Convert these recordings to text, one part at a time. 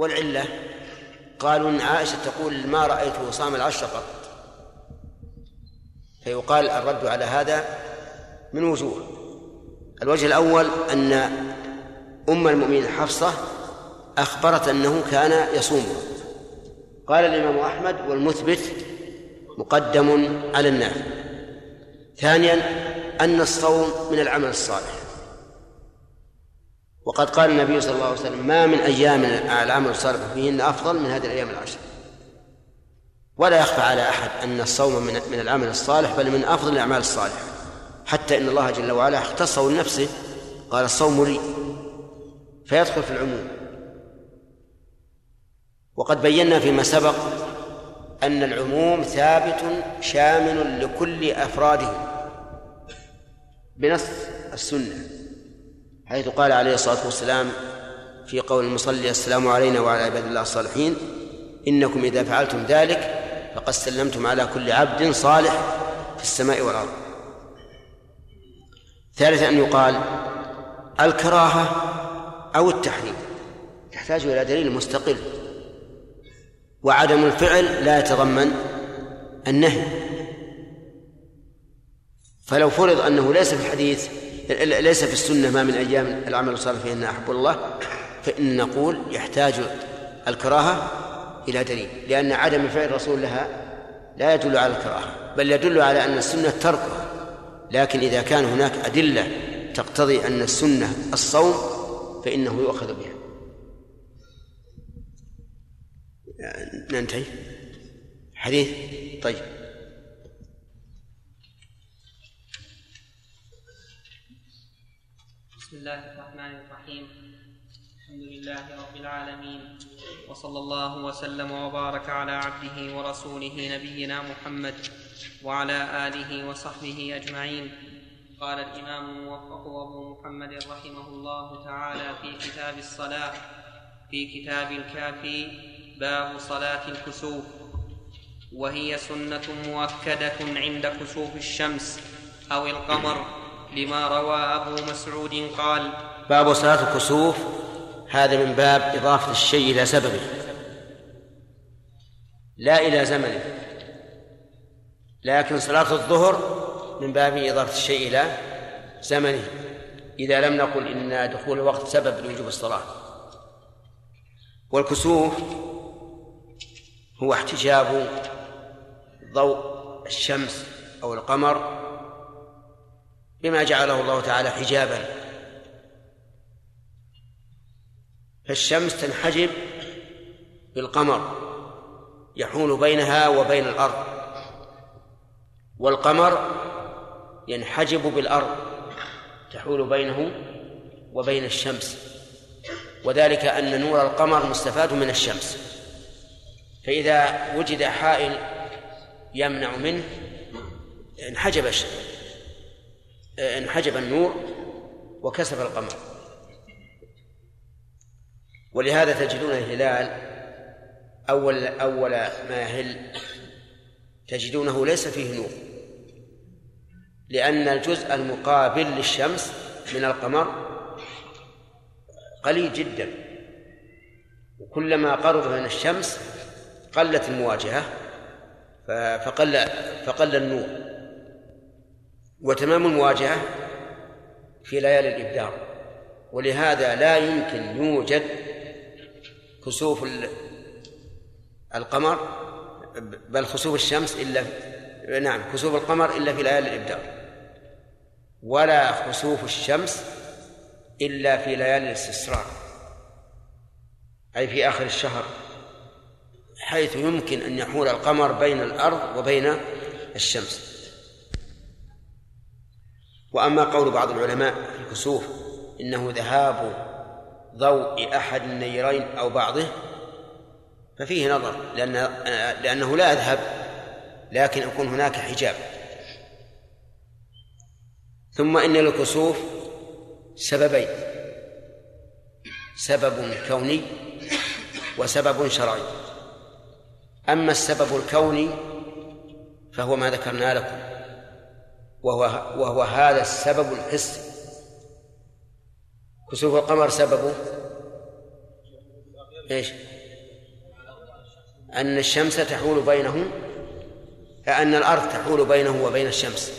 والعلة. قالوا إن عائشة تقول ما رأيته صام العشر قط فيقال الرد على هذا من وجوه. الوجه الأول أن أم المؤمنين حفصة أخبرت أنه كان يصوم. قال الإمام أحمد والمثبت مقدم على النافع. ثانيا أن الصوم من العمل الصالح. وقد قال النبي صلى الله عليه وسلم ما من أيام العمل الصالح فيهن أفضل من هذه الأيام العشر. ولا يخفى على أحد أن الصوم من من العمل الصالح بل من أفضل الأعمال الصالحة. حتى إن الله جل وعلا اختصه لنفسه قال الصوم لي. فيدخل في العموم. وقد بينا فيما سبق أن العموم ثابت شامل لكل أفراده بنص السنة. حيث قال عليه الصلاة والسلام في قول المصلي السلام علينا وعلى عباد الله الصالحين إنكم إذا فعلتم ذلك فقد سلمتم على كل عبد صالح في السماء والأرض. ثالثا أن يقال الكراهة أو التحريم. تحتاج إلى دليل مستقل. وعدم الفعل لا يتضمن النهي. فلو فرض أنه ليس في الحديث ليس في السنة ما من أيام العمل الصالح فإن أحب الله فإن نقول يحتاج الكراهة إلى دليل لأن عدم فعل الرسول لها لا يدل على الكراهة بل يدل على أن السنة تركها لكن إذا كان هناك أدلة تقتضي أن السنة الصوم فإنه يؤخذ بها. ننتهي. حديث؟ طيب. الله الرحمن الرحيم الحمد لله رب العالمين وصلى الله وسلم وبارك على عبده ورسوله نبينا محمد وعلى اله وصحبه اجمعين قال الامام الموفق ابو محمد رحمه الله تعالى في كتاب الصلاه في كتاب الكافي باب صلاه الكسوف وهي سنه مؤكده عند كسوف الشمس أو القمر لما روى أبو مسعود قال باب صلاة الكسوف هذا من باب إضافة الشيء إلى سببه. لا إلى زمنه. لكن صلاة الظهر من باب إضافة الشيء إلى زمنه. إذا لم نقل إن دخول الوقت سبب لوجوب الصلاة. والكسوف هو احتجاب ضوء الشمس أو القمر بما جعله الله تعالى حجابا. فالشمس تنحجب بالقمر يحول بينها وبين الأرض. والقمر ينحجب بالأرض تحول بينه وبين الشمس. وذلك أن نور القمر مستفاد من الشمس. فإذا وجد حائل يمنع منه انحجب انحجب النور وكسف القمر. ولهذا تجدون الهلال أول أول ما يهل تجدونه ليس فيه نور لأن الجزء المقابل للشمس من القمر قليل جدا. وكلما قرب من الشمس قلت المواجهة فقل فقل النور. وتمام المواجهة في ليالي الإبدار ولهذا لا يمكن يوجد كسوف القمر بل خسوف الشمس إلا نعم كسوف القمر إلا في ليالي الإبدار ولا خسوف الشمس إلا في ليالي الاستسرار أي في آخر الشهر حيث يمكن أن يحول القمر بين الأرض وبين الشمس. وأما قول بعض العلماء في الكسوف إنه ذهاب ضوء أحد النيرين أو بعضه ففيه نظر لأن لأنه لا يذهب لكن يكون هناك حجاب. ثم إن للكسوف سببين سبب كوني وسبب شرعي. أما السبب الكوني فهو ما ذكرنا لكم. وهو وهو هذا السبب الحسي كسوف القمر سببه؟ إيش؟ أن الشمس تحول بينه أن الأرض تحول بينه وبين الشمس.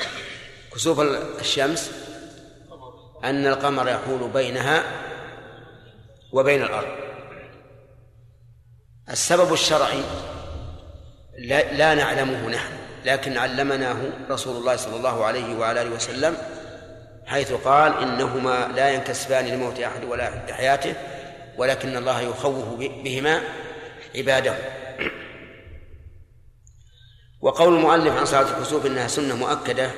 كسوف الشمس أن القمر يحول بينها وبين الأرض. السبب الشرعي لا, لا نعلمه نحن. لكن علمناه رسول الله صلى الله عليه وعلى آله وسلم حيث قال إنهما لا ينكسفان لموت أحد ولا لحياته ولكن الله يخوف بهما عباده. وقول المؤلف عن صلاة الكسوف إنها سنة مؤكدة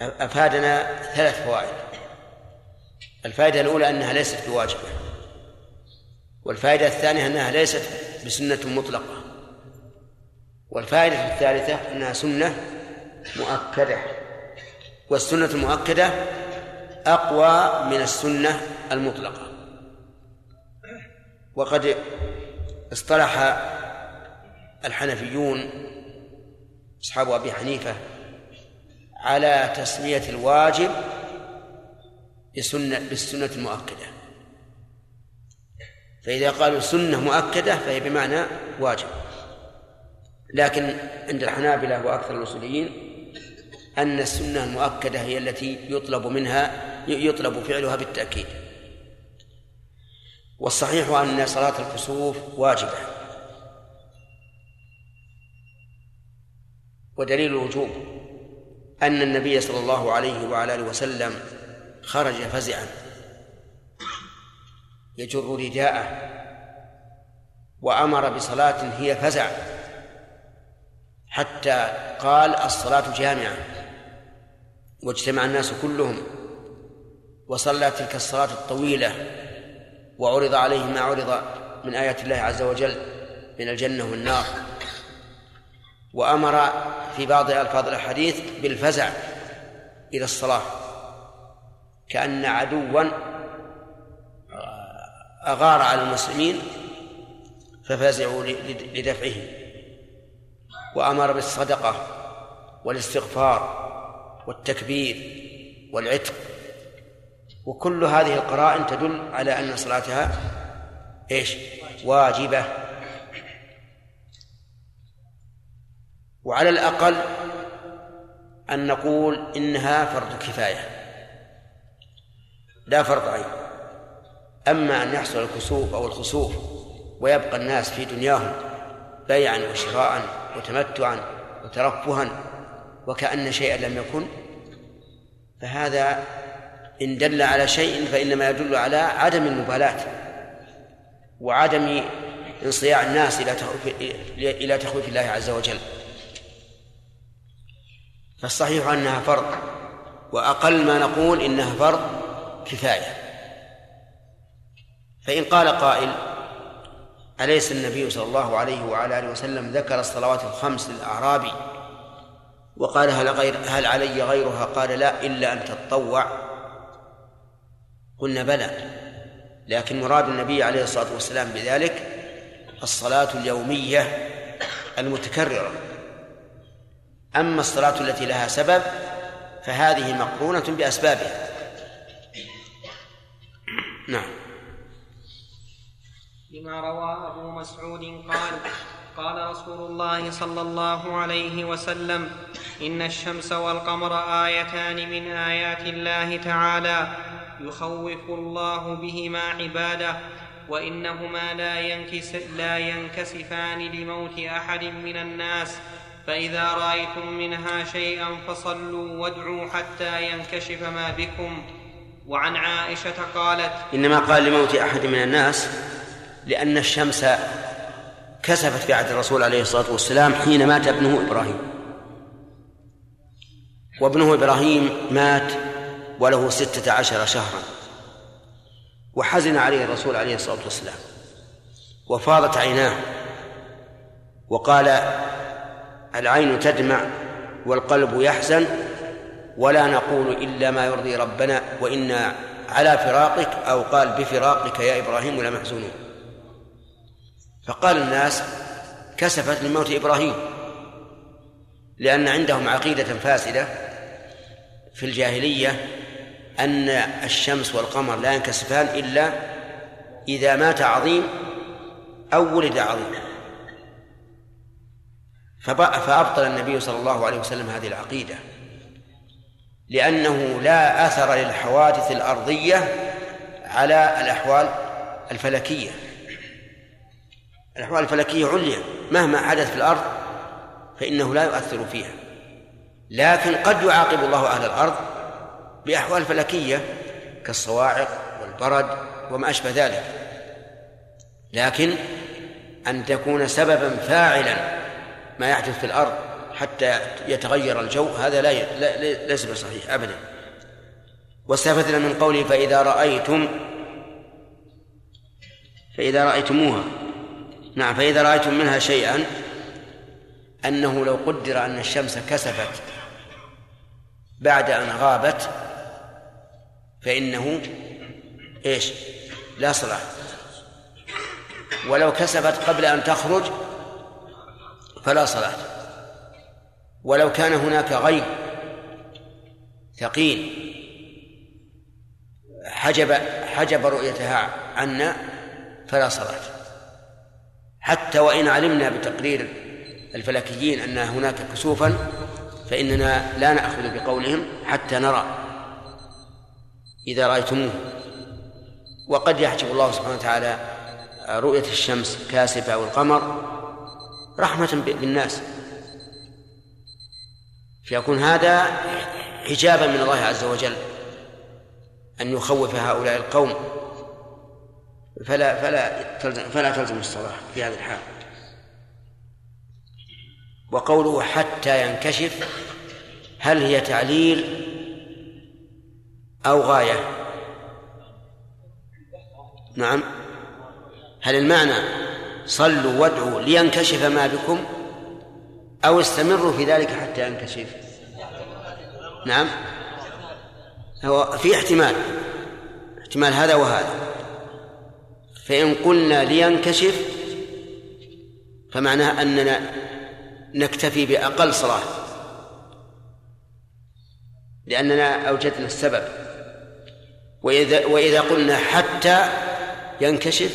أفادنا ثلاث فوائد. الفائدة الأولى أنها ليست بواجبة والفائدة الثانية أنها ليست بسنة مطلقة. والفائدة الثالثة أنها سنة مؤكدة. والسنة المؤكدة أقوى من السنة المطلقة. وقد اصطلح الحنفيون أصحاب أبي حنيفة على تسمية الواجب بسنة بالسنة المؤكدة. فإذا قالوا سنة مؤكدة فهي بمعنى واجب. لكن عند الحنابلة وأكثر الأصوليين أن السنة المؤكدة هي التي يطلب منها يطلب فعلها بالتأكيد. والصحيح أن صلاة الكسوف واجبة. ودليل الوجوب أن النبي صلى الله عليه وعلى آله وسلم خرج فزعا. يجر رداءه وأمر بصلاة هي فزع. حتى قال الصلاة جامعة. واجتمع الناس كلهم. وصلى تلك الصلاة الطويلة. وعرض عليه ما عرض من آيات الله عز وجل من الجنة والنار. وأمر في بعض ألفاظ الحديث بالفزع إلى الصلاة. كأن عدوا أغار على المسلمين ففزعوا لدفعه وأمر بالصدقة والاستغفار والتكبير والعتق. وكل هذه القرائن تدل على أن صلاتها إيش؟ واجبة. وعلى الأقل أن نقول إنها فرض كفاية. لا فرض عين. أما أن يحصل الكسوف أو الخسوف ويبقى الناس في دنياهم بيعا وشراء وتمتعا وترفها وكأن شيئا لم يكن فهذا إن دل على شيء فإنما يدل على عدم المبالاة وعدم انصياع الناس إلى إلى تخويف الله عز وجل. فالصحيح أنها فرض وأقل ما نقول إنها فرض كفاية. فإن قال قائل أليس النبي صلى الله عليه وعلى آله وسلم ذكر الصلوات الخمس للأعرابي وقال هل غير هل علي غيرها؟ قال لا إلا أن تتطوع قلنا بلى. لكن مراد النبي عليه الصلاة والسلام بذلك الصلاة اليومية المتكررة. أما الصلاة التي لها سبب فهذه مقرونة بأسبابها. نعم. لما روى أبو مسعود قال قال رسول الله صلى الله عليه وسلم إن الشمس والقمر آيتان من آيات الله تعالى يخوف الله بهما عباده وإنهما لا, ينكس لا ينكسفان لموت أحد من الناس. فإذا رأيتم منها شيئا فصلوا وادعوا حتى ينكشف ما بكم. وعن عائشة قالت إنما قال لموت أحد من الناس لأن الشمس كسفت في عهد الرسول عليه الصلاة والسلام حين مات ابنه إبراهيم. وابنه إبراهيم مات وله ستة عشر شهرا. وحزن عليه الرسول عليه الصلاة والسلام. وفاضت عيناه. وقال العين تدمع والقلب يحزن ولا نقول إلا ما يرضي ربنا وإنا على فراقك أو قال بفراقك يا إبراهيم لمحزونون فقال الناس كسفت من موت إبراهيم لأن عندهم عقيدة فاسدة في الجاهلية أن الشمس والقمر لا ينكسفان إلا إذا مات عظيم أو ولد عظيم. فأبطل النبي صلى الله عليه وسلم هذه العقيدة لأنه لا أثر للحوادث الأرضية على الأحوال الفلكية. الأحوال الفلكية عليا مهما حدث في الأرض فإنه لا يؤثر فيها. لكن قد يعاقب الله أهل الأرض بأحوال فلكية كالصواعق والبرد وما أشبه ذلك. لكن أن تكون سببا فاعلا ما يحدث في الأرض حتى يتغير الجو هذا لا, ليس بصحيح أبدا. واستفدنا من قوله فإذا رأيتم فإذا رأيتموها نعم فإذا رأيتم منها شيئا أنه لو قدر أن الشمس كسفت بعد أن غابت فإنه إيش؟ لا صلاة. ولو كسفت قبل أن تخرج فلا صلاة. ولو كان هناك غيب ثقيل حجب حجب رؤيتها عنا فلا صلاة. حتى وإن علمنا بتقرير الفلكيين أن هناك كسوفا فإننا لا نأخذ بقولهم حتى نرى إذا رأيتموه. وقد يحجب الله سبحانه وتعالى رؤية الشمس كاسفة أو القمر رحمة بالناس. فيكون هذا حجابا من الله عز وجل أن يخوف هؤلاء القوم فلا فلا فلا تلزم الصلاة في هذا الحال. وقوله حتى ينكشف هل هي تعليل أو غاية؟ نعم. هل المعنى صلوا وادعوا لينكشف ما بكم أو استمروا في ذلك حتى ينكشف؟ نعم. هو في احتمال. احتمال هذا وهذا. فإن قلنا لينكشف فمعناه أننا نكتفي بأقل صلاة. لأننا أوجدنا السبب. وإذا وإذا قلنا حتى ينكشف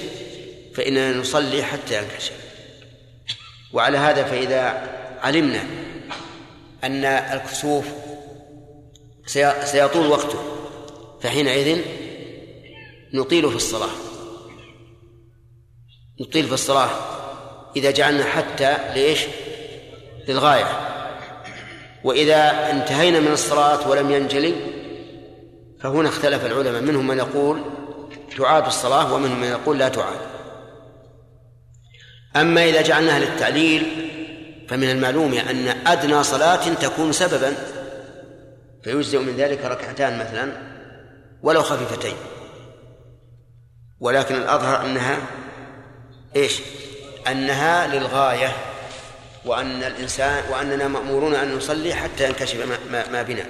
فإننا نصلي حتى ينكشف. وعلى هذا فإذا علمنا أن الكسوف سيطول وقته فحينئذ نطيل في الصلاة. نطيل في الصلاة إذا جعلنا حتى ليش؟ للغاية. وإذا انتهينا من الصلاة ولم ينجلي فهنا اختلف العلماء منهم من يقول تعاد الصلاة ومنهم من يقول لا تعاد. أما إذا جعلناها للتعليل فمن المعلوم أن أدنى صلاة تكون سببا فيجزئ من ذلك ركعتان مثلا ولو خفيفتين. ولكن الأظهر أنها إيش؟ أنها للغاية وأن الإنسان وأننا مأمورون أن نصلي حتى ينكشف ما, ما, ما بنا.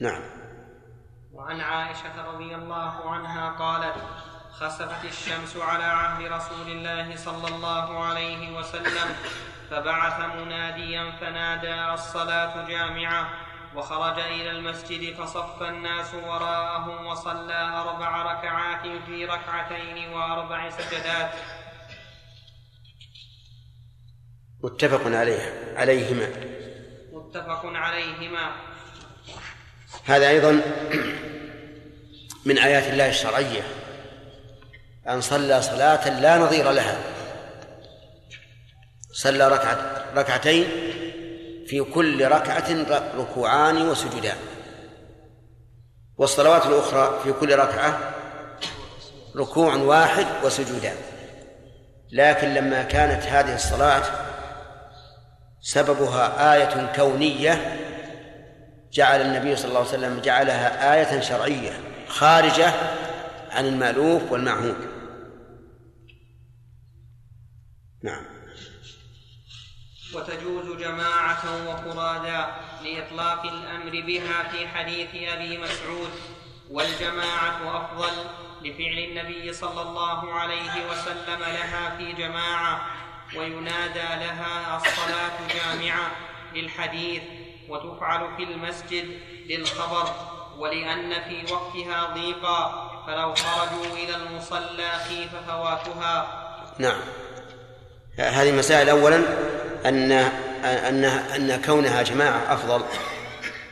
نعم. وعن عائشة رضي الله عنها قالت خسفت الشمس على عهد رسول الله صلى الله عليه وسلم فبعث مناديا فنادى الصلاة جامعة. وخرج إلى المسجد فصف الناس وراءه وصلى أربع ركعات في ركعتين وأربع سجدات. متفق عليه عليهما. متفق عليهما. هذا أيضا من آيات الله الشرعية أن صلى صلاة لا نظير لها. صلى ركعة ركعتين في كل ركعة ركوعان وسجدان والصلوات الأخرى في كل ركعة ركوع واحد وسجودان. لكن لما كانت هذه الصلاة سببها آية كونية جعل النبي صلى الله عليه وسلم جعلها آية شرعية خارجة عن المألوف والمعهود. نعم. وتجوز جماعة وفرادا لإطلاق الأمر بها في حديث أبي مسعود. والجماعة أفضل لفعل النبي صلى الله عليه وسلم لها في جماعة وينادى لها الصلاة جامعة للحديث وتفعل في المسجد للخبر. ولأن في وقتها ضيقا فلو خرجوا إلى المصلى خيف فواتها نعم. هذه مسائل أولا. أن أن أن كونها جماعة أفضل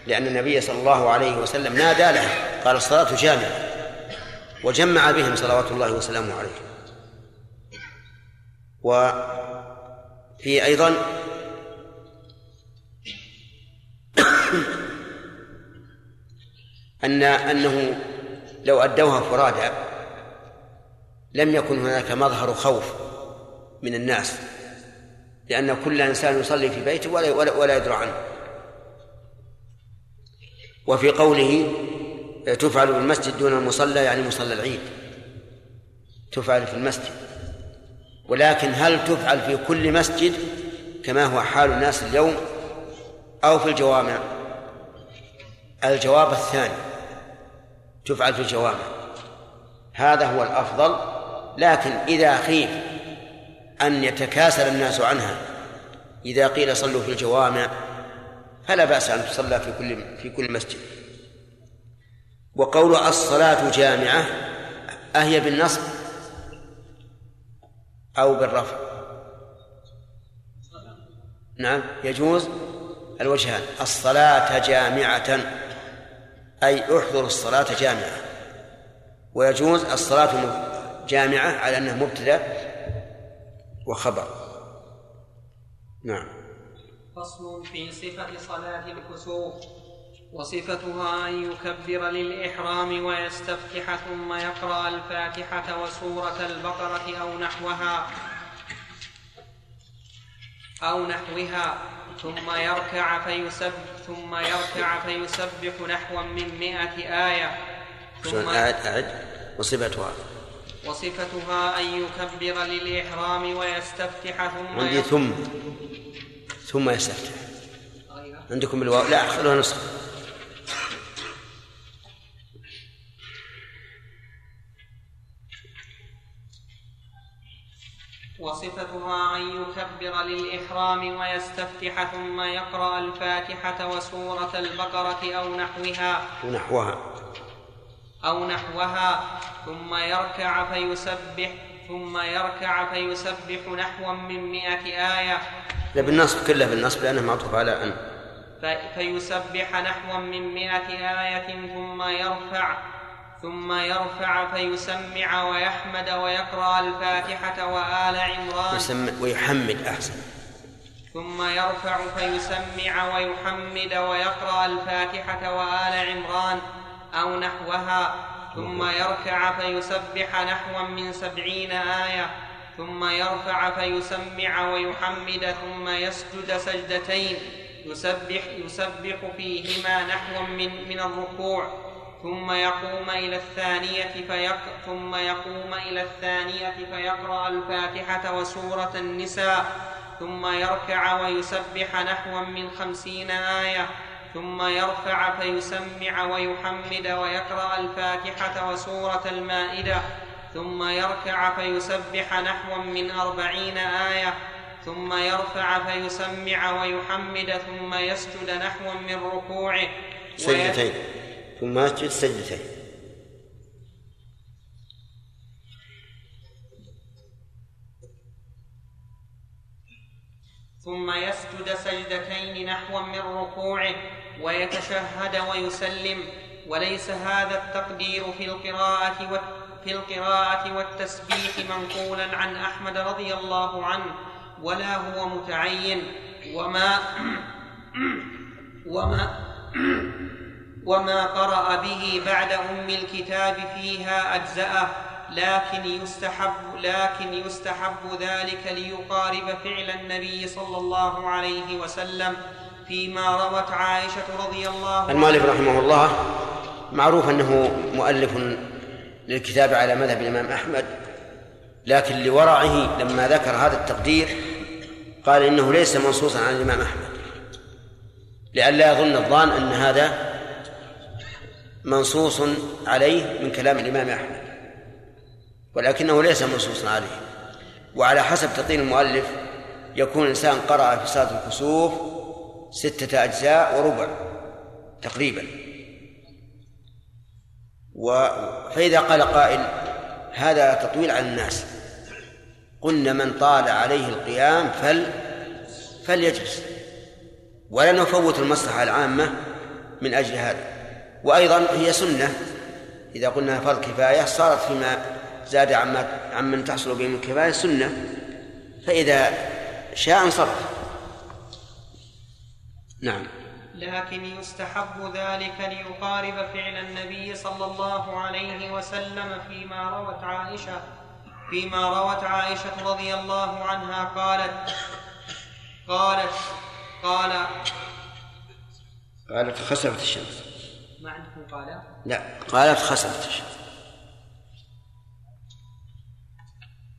لأن النبي صلى الله عليه وسلم نادى لها قال الصلاة جامعة وجمع بهم صلوات الله وسلامه عليه. وفي أيضا أن أنه لو أدوها فرادى لم يكن هناك مظهر خوف من الناس. لأن كل إنسان يصلي في بيته ولا ولا, ولا يدرى عنه. وفي قوله تفعل في المسجد دون المصلى يعني مصلى العيد. تفعل في المسجد. ولكن هل تفعل في كل مسجد كما هو حال الناس اليوم أو في الجوامع؟ الجواب الثاني تفعل في الجوامع. هذا هو الأفضل لكن إذا خيف أن يتكاسل الناس عنها. إذا قيل صلوا في الجوامع فلا بأس أن تصلى في كل في كل مسجد. وقول الصلاة جامعة أهي بالنصب أو بالرفع؟ نعم يجوز. الوجهان الصلاة جامعة أي احضر الصلاة جامعة. ويجوز الصلاة جامعة على أنها مبتدأ وخبر. نعم. فصل في صفة صلاة الكسوف وصفتها أن يكبر للإحرام ويستفتح ثم يقرأ الفاتحة وسورة البقرة أو نحوها أو نحوها ثم يركع فيسبح ثم يركع فيسبح نحوا من مئة آية ثم أعد أعد وصفتها وصفتها أن يكبر للإحرام ويستفتح ثم عندي ثم. ثم يستفتح. عندكم بالواو لا خلوها نسخة. وصفتها أن يكبر للإحرام ويستفتح ثم يقرأ الفاتحة وسورة البقرة أو نحوها. نحوها. أو نحوها. ثم يركع فيسبح ثم يركع فيسبح نحوا من مئة آية. لا بالنصب كلها بالنصب لأنه معطوف على أن. فيسبح نحوا من مئة آية ثم يرفع ثم يرفع فيسمع ويحمد ويقرأ الفاتحة وآل عمران. يسمع ويحمد أحسن. ثم يرفع فيسمع ويحمد ويقرأ الفاتحة وآل عمران أو نحوها. ثم يركع فيسبح نحوا من سبعين آية ثم يرفع فيسمع ويحمد ثم يسجد سجدتين يسبح يسبح فيهما نحوا من من الركوع ثم يقوم إلى الثانية فيق... ثم يقوم إلى الثانية فيقرأ الفاتحة وسورة النساء ثم يركع ويسبح نحوا من خمسين آية. ثم يرفع فيسمع ويحمد ويقرأ الفاتحة وسورة المائدة ثم يركع فيسبح نحوا من أربعين آية ثم يرفع فيسمع ويحمد ثم يسجد نحوا من ركوعه. سجدتين. ثم يسجد سجدتين. ثم يسجد سجدتين نحوا من ركوعه ويتشهد ويسلم. وليس هذا التقدير في القراءة في القراءة والتسبيح منقولا عن أحمد رضي الله عنه ولا هو متعين. وما وما وما قرأ به بعد أم الكتاب فيها أجزأه. لكن يستحب لكن يستحب ذلك ليقارب فعل النبي صلى الله عليه وسلم فيما روت عائشة رضي الله عنها. المؤلف رحمه الله معروف أنه مؤلف للكتاب على مذهب الإمام أحمد لكن لورعه لما ذكر هذا التقدير قال إنه ليس منصوصا عن الإمام أحمد. لئلا يظن الظان أن هذا منصوص عليه من كلام الإمام أحمد. ولكنه ليس منصوصا عليه. وعلى حسب تقييم المؤلف يكون الإنسان قرأ في صلاة الكسوف ستة أجزاء وربع تقريبا. و فإذا قال قائل هذا تطويل على الناس. قلنا من طال عليه القيام فل فليجلس. ولا نفوت المصلحة العامة من أجل هذا. وأيضا هي سنة. إذا قلنا فرض كفاية صارت فيما زاد عما عمن تحصل به من الكفاية سنة فإذا شاء انصرف. نعم. لكن يستحب ذلك ليقارب فعل النبي صلى الله عليه وسلم فيما روت عائشة فيما روت عائشة رضي الله عنها قالت قالت قال قالت خسفت الشمس. ما عندكم قال؟ لا قالت خسفت الشمس.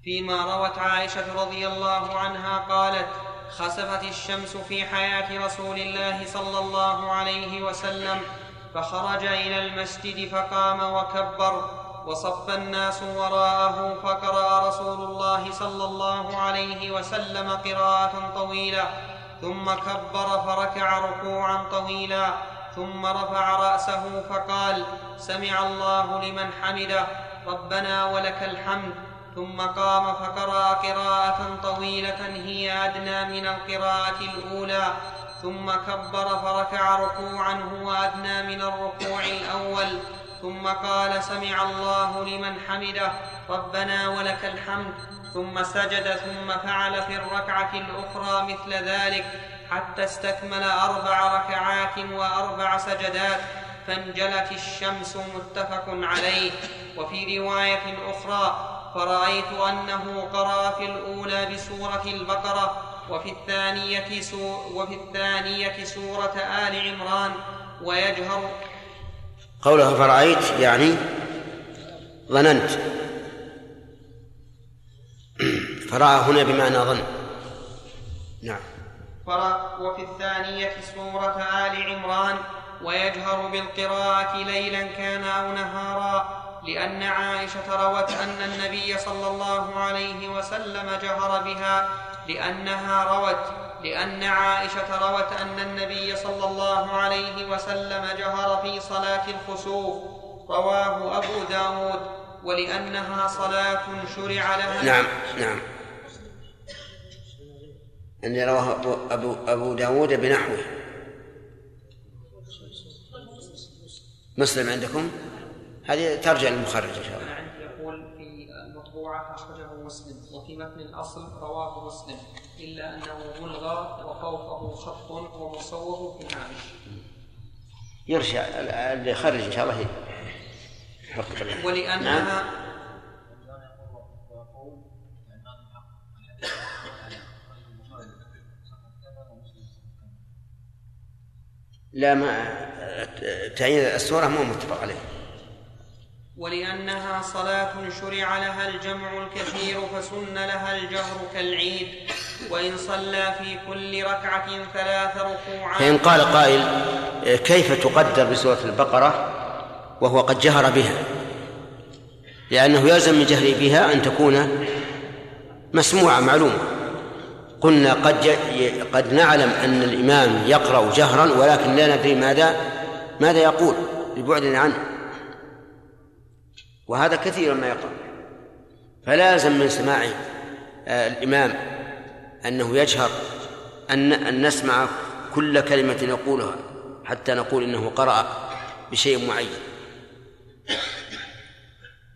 فيما روت عائشة رضي الله عنها قالت خسفت الشمس في حياة رسول الله صلى الله عليه وسلم فخرج إلى المسجد فقام وكبر وصف الناس وراءه فقرأ رسول الله صلى الله عليه وسلم قراءة طويلة ثم كبر فركع ركوعا طويلا ثم رفع رأسه فقال سمع الله لمن حمده ربنا ولك الحمد. ثم قام فقرأ قراءة طويلة هي أدنى من القراءة الأولى ثم كبر فركع ركوعا هو أدنى من الركوع الأول ثم قال سمع الله لمن حمده ربنا ولك الحمد. ثم سجد ثم فعل في الركعة الأخرى مثل ذلك حتى استكمل أربع ركعات وأربع سجدات فانجلت الشمس متفق عليه. وفي رواية أخرى فرأيت أنه قرأ في الأولى بسورة البقرة وفي الثانية سو وفي الثانية سورة آل عمران ويجهر قولها فرأيت يعني ظننت. فرأى هنا بمعنى ظن. نعم. وفي الثانية سورة آل عمران ويجهر بالقراءة ليلا كان أو نهارا. لأن عائشة روت أن النبي صلى الله عليه وسلم جهر بها لأنها روت لأن عائشة روت أن النبي صلى الله عليه وسلم جهر في صلاة الخسوف. رواه أبو داود ولأنها صلاة شرع لها. نعم نعم. أن رواه أبو, أبو داود بنحوه. مسلم عندكم؟ هذه ترجع للمخرج إن شاء الله. يقول في المطبوعة أخرجه مسلم وفي متن الأصل رواه مسلم إلا أنه ملغى وفوقه خط ومصور في الهامش يرجع اللي يخرج إن شاء الله. ولأنها نعم. لا ما تعيين السورة مو متفق عليه. ولأنها صلاة شرع لها الجمع الكثير فسن لها الجهر كالعيد. وإن صلى في كل ركعة ثلاث ركوعات فإن قال قائل كيف تقدر بسورة البقرة؟ وهو قد جهر بها. لأنه يلزم من جهره بها أن تكون مسموعة معلومة. قلنا قد قد نعلم أن الإمام يقرأ جهرا ولكن لا ندري ماذا ماذا يقول لبعدنا عنه. وهذا كثيرا ما يقع. فلازم من سماع آه، الإمام أنه يجهر أن أن نسمع كل كلمة يقولها حتى نقول إنه قرأ بشيء معين.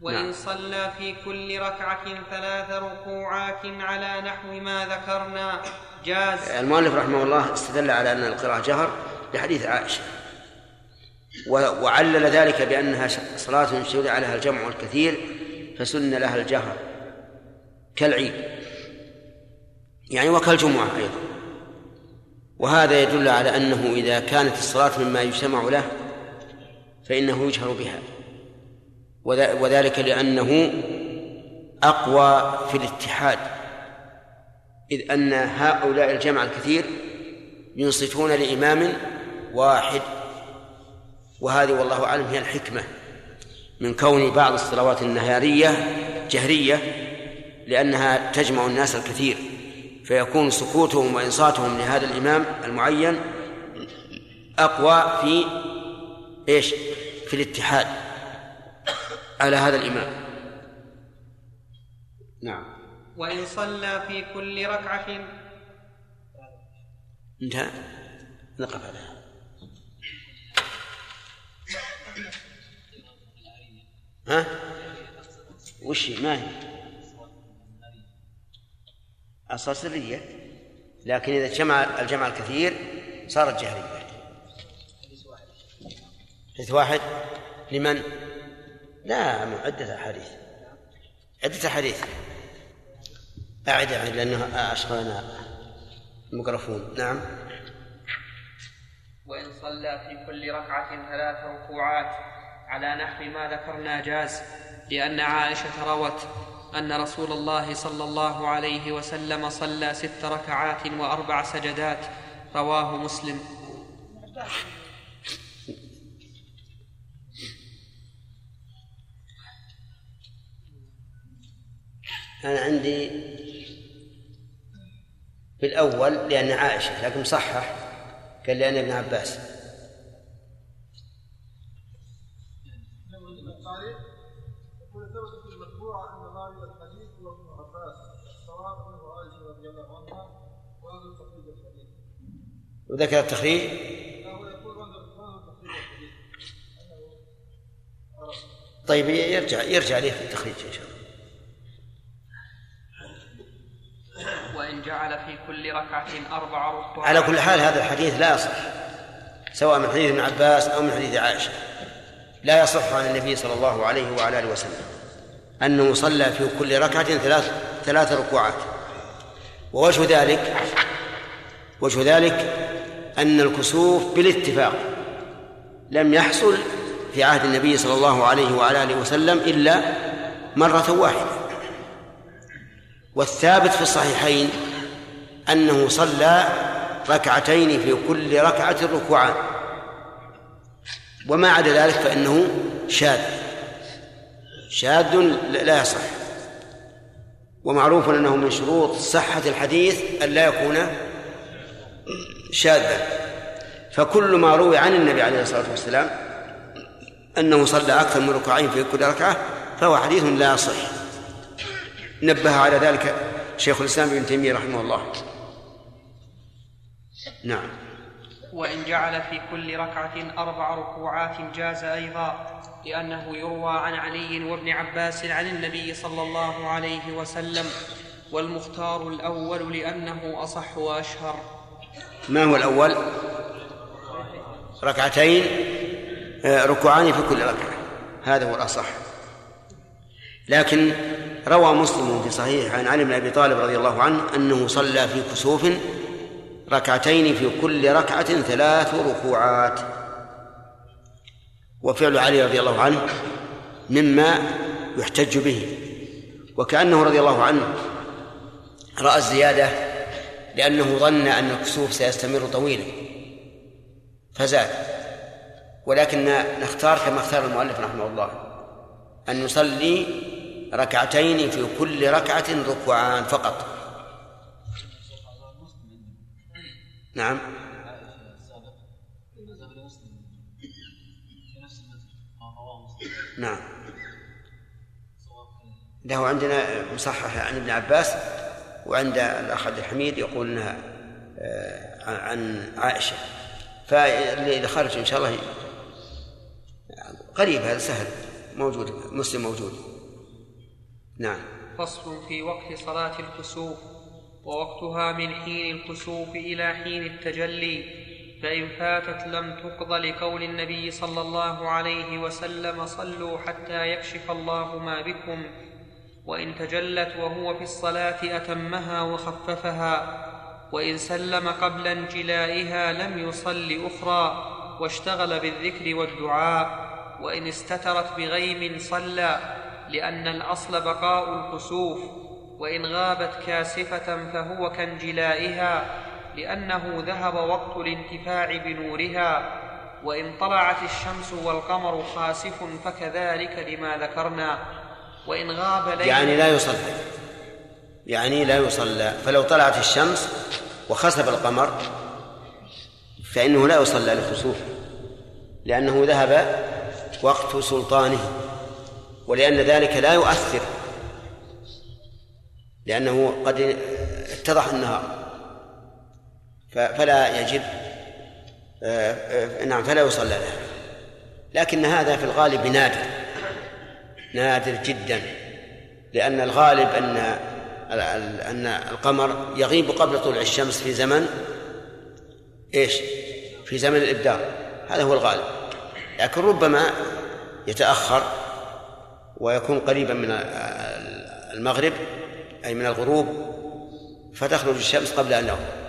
وإن نعم. صلى في كل ركعة ثلاث ركوعات على نحو ما ذكرنا جاز. المؤلف رحمه الله استدل على أن القراءة جهر لحديث عائشة. وعلل ذلك بأنها صلاة شرع لها الجمع الكثير فسن لها الجهر كالعيد. يعني وكالجمعة أيضا. وهذا يدل على أنه إذا كانت الصلاة مما يجتمع له فإنه يجهر بها. وذلك لأنه أقوى في الاتحاد. إذ أن هؤلاء الجمع الكثير ينصتون لإمام واحد وهذه والله أعلم هي الحكمة من كون بعض الصلوات النهارية جهرية لأنها تجمع الناس الكثير فيكون سكوتهم وإنصاتهم لهذا الإمام المعين أقوى في إيش؟ في الاتحاد على هذا الإمام. نعم. وإن صلى في كل ركعة. انتهى. نقف على هذا. ها؟ وش ما هي؟ أصل سرية لكن إذا جمع الجمع الكثير صارت جهرية. حديث واحد. لمن؟ لا عدة أحاديث. عدة أحاديث. أعد أعد لأنه أشغلنا الميكروفون نعم. وإن صلى في كل ركعة ثلاث ركوعات. على نحو ما ذكرنا جاز لأن عائشة روت أن رسول الله صلى الله عليه وسلم صلى ست ركعات وأربع سجدات رواه مسلم. أنا عندي في الأول لأن عائشة لكن صحح قال لأن ابن عباس. وذكر التخريج. طيب يرجع يرجع ليه في التخريج إن شاء الله. وإن جعل في كل ركعة أربع ركوعات على كل حال هذا الحديث لا يصح سواء من حديث ابن عباس أو من حديث عائشة. لا يصح عن النبي صلى الله عليه وعلى آله وسلم أنه صلى في كل ركعة ثلاث ثلاث ركوعات. ووجه ذلك وجه ذلك أن الكسوف بالاتفاق لم يحصل في عهد النبي صلى الله عليه وعلى آله وسلم إلا مرة واحدة. والثابت في الصحيحين أنه صلى ركعتين في كل ركعة ركوعان وما عدا ذلك فإنه شاذ. شاذ لا يصح. ومعروف أنه من شروط صحة الحديث أن لا يكون شاذا. فكل ما روي عن النبي عليه الصلاة والسلام أنه صلى أكثر من ركوعين في كل ركعة فهو حديث لا يصح نبه على ذلك شيخ الإسلام ابن تيمية رحمه الله. نعم. وإن جعل في كل ركعة أربع ركوعات جاز أيضا لأنه يروى عن علي وابن عباس عن النبي صلى الله عليه وسلم والمختار الأول لأنه أصح وأشهر. ما هو الأول؟ ركعتين آه، ركوعان في كل ركعة. هذا هو الأصح. لكن روى مسلم في صحيح عن علي بن أبي طالب رضي الله عنه أنه صلى في كسوف ركعتين في كل ركعة ثلاث ركوعات. وفعل علي رضي الله عنه مما يحتج به. وكأنه رضي الله عنه رأى الزيادة لأنه ظن أن الكسوف سيستمر طويلا. فزاد. ولكن نختار كما اختار المؤلف رحمه الله أن نصلي ركعتين في كل ركعة ركوعان فقط. نعم. نعم. له عندنا مصحح عن ابن عباس وعند الأخ عبد الحميد يقول إنها آه، عن عائشة. فاللي خرج إن شاء الله قريب هذا سهل. موجود مسلم موجود. نعم. فصل في وقت صلاة الكسوف ووقتها من حين الكسوف إلى حين التجلي فإن فاتت لم تقض لقول النبي صلى الله عليه وسلم صلوا حتى يكشف الله ما بكم. وإن تجلت وهو في الصلاة أتمها وخففها وإن سلم قبل انجلائها لم يصل أخرى واشتغل بالذكر والدعاء وإن استترت بغيم صلى لأن الأصل بقاء الكسوف وإن غابت كاسفة فهو كانجلائها لأنه ذهب وقت الانتفاع بنورها وإن طلعت الشمس والقمر خاسف فكذلك لما ذكرنا. وإن غاب ليل يعني لا يصلى. يعني لا يصلى. فلو طلعت الشمس وخسف القمر فإنه لا يصلى لخسوفه لأنه ذهب وقت سلطانه ولأن ذلك لا يؤثر لأنه قد اتضح النهار. فلا يجب آه، آه، نعم فلا يصلى له. لكن هذا في الغالب نادر. نادر جدا لأن الغالب أن أن القمر يغيب قبل طلوع الشمس في زمن إيش؟ في زمن الإبدار هذا هو الغالب. لكن ربما يتأخر ويكون قريبا من المغرب أي من الغروب فتخرج الشمس قبل أن يغرب.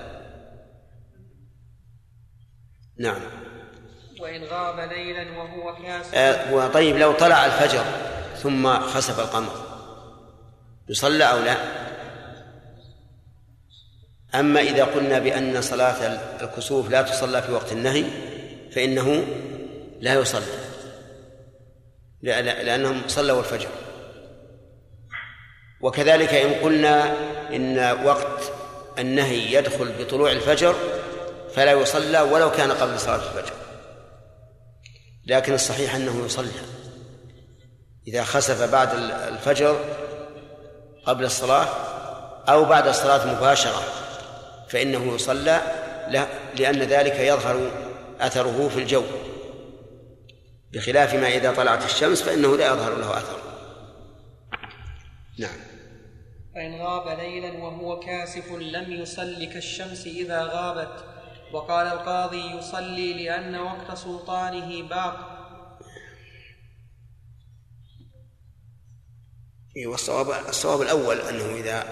نعم. وإن غاب ليلا وهو كاسر آه وطيب لو طلع الفجر ثم خسف القمر. يصلى أو لا؟ أما إذا قلنا بأن صلاة الكسوف لا تصلى في وقت النهي فإنه لا يصلى. لأنهم صلوا الفجر. وكذلك إن قلنا إن وقت النهي يدخل بطلوع الفجر فلا يصلى ولو كان قبل صلاة الفجر. لكن الصحيح أنه يصلى. إذا خسف بعد الفجر قبل الصلاة أو بعد الصلاة مباشرة فإنه يصلى لأن ذلك يظهر أثره في الجو. بخلاف ما إذا طلعت الشمس فإنه لا يظهر له أثر. نعم. فإن غاب ليلا وهو كاسف لم يصل كالشمس إذا غابت وقال القاضي يصلي لأن وقت سلطانه باق. والصواب الصواب الأول أنه إذا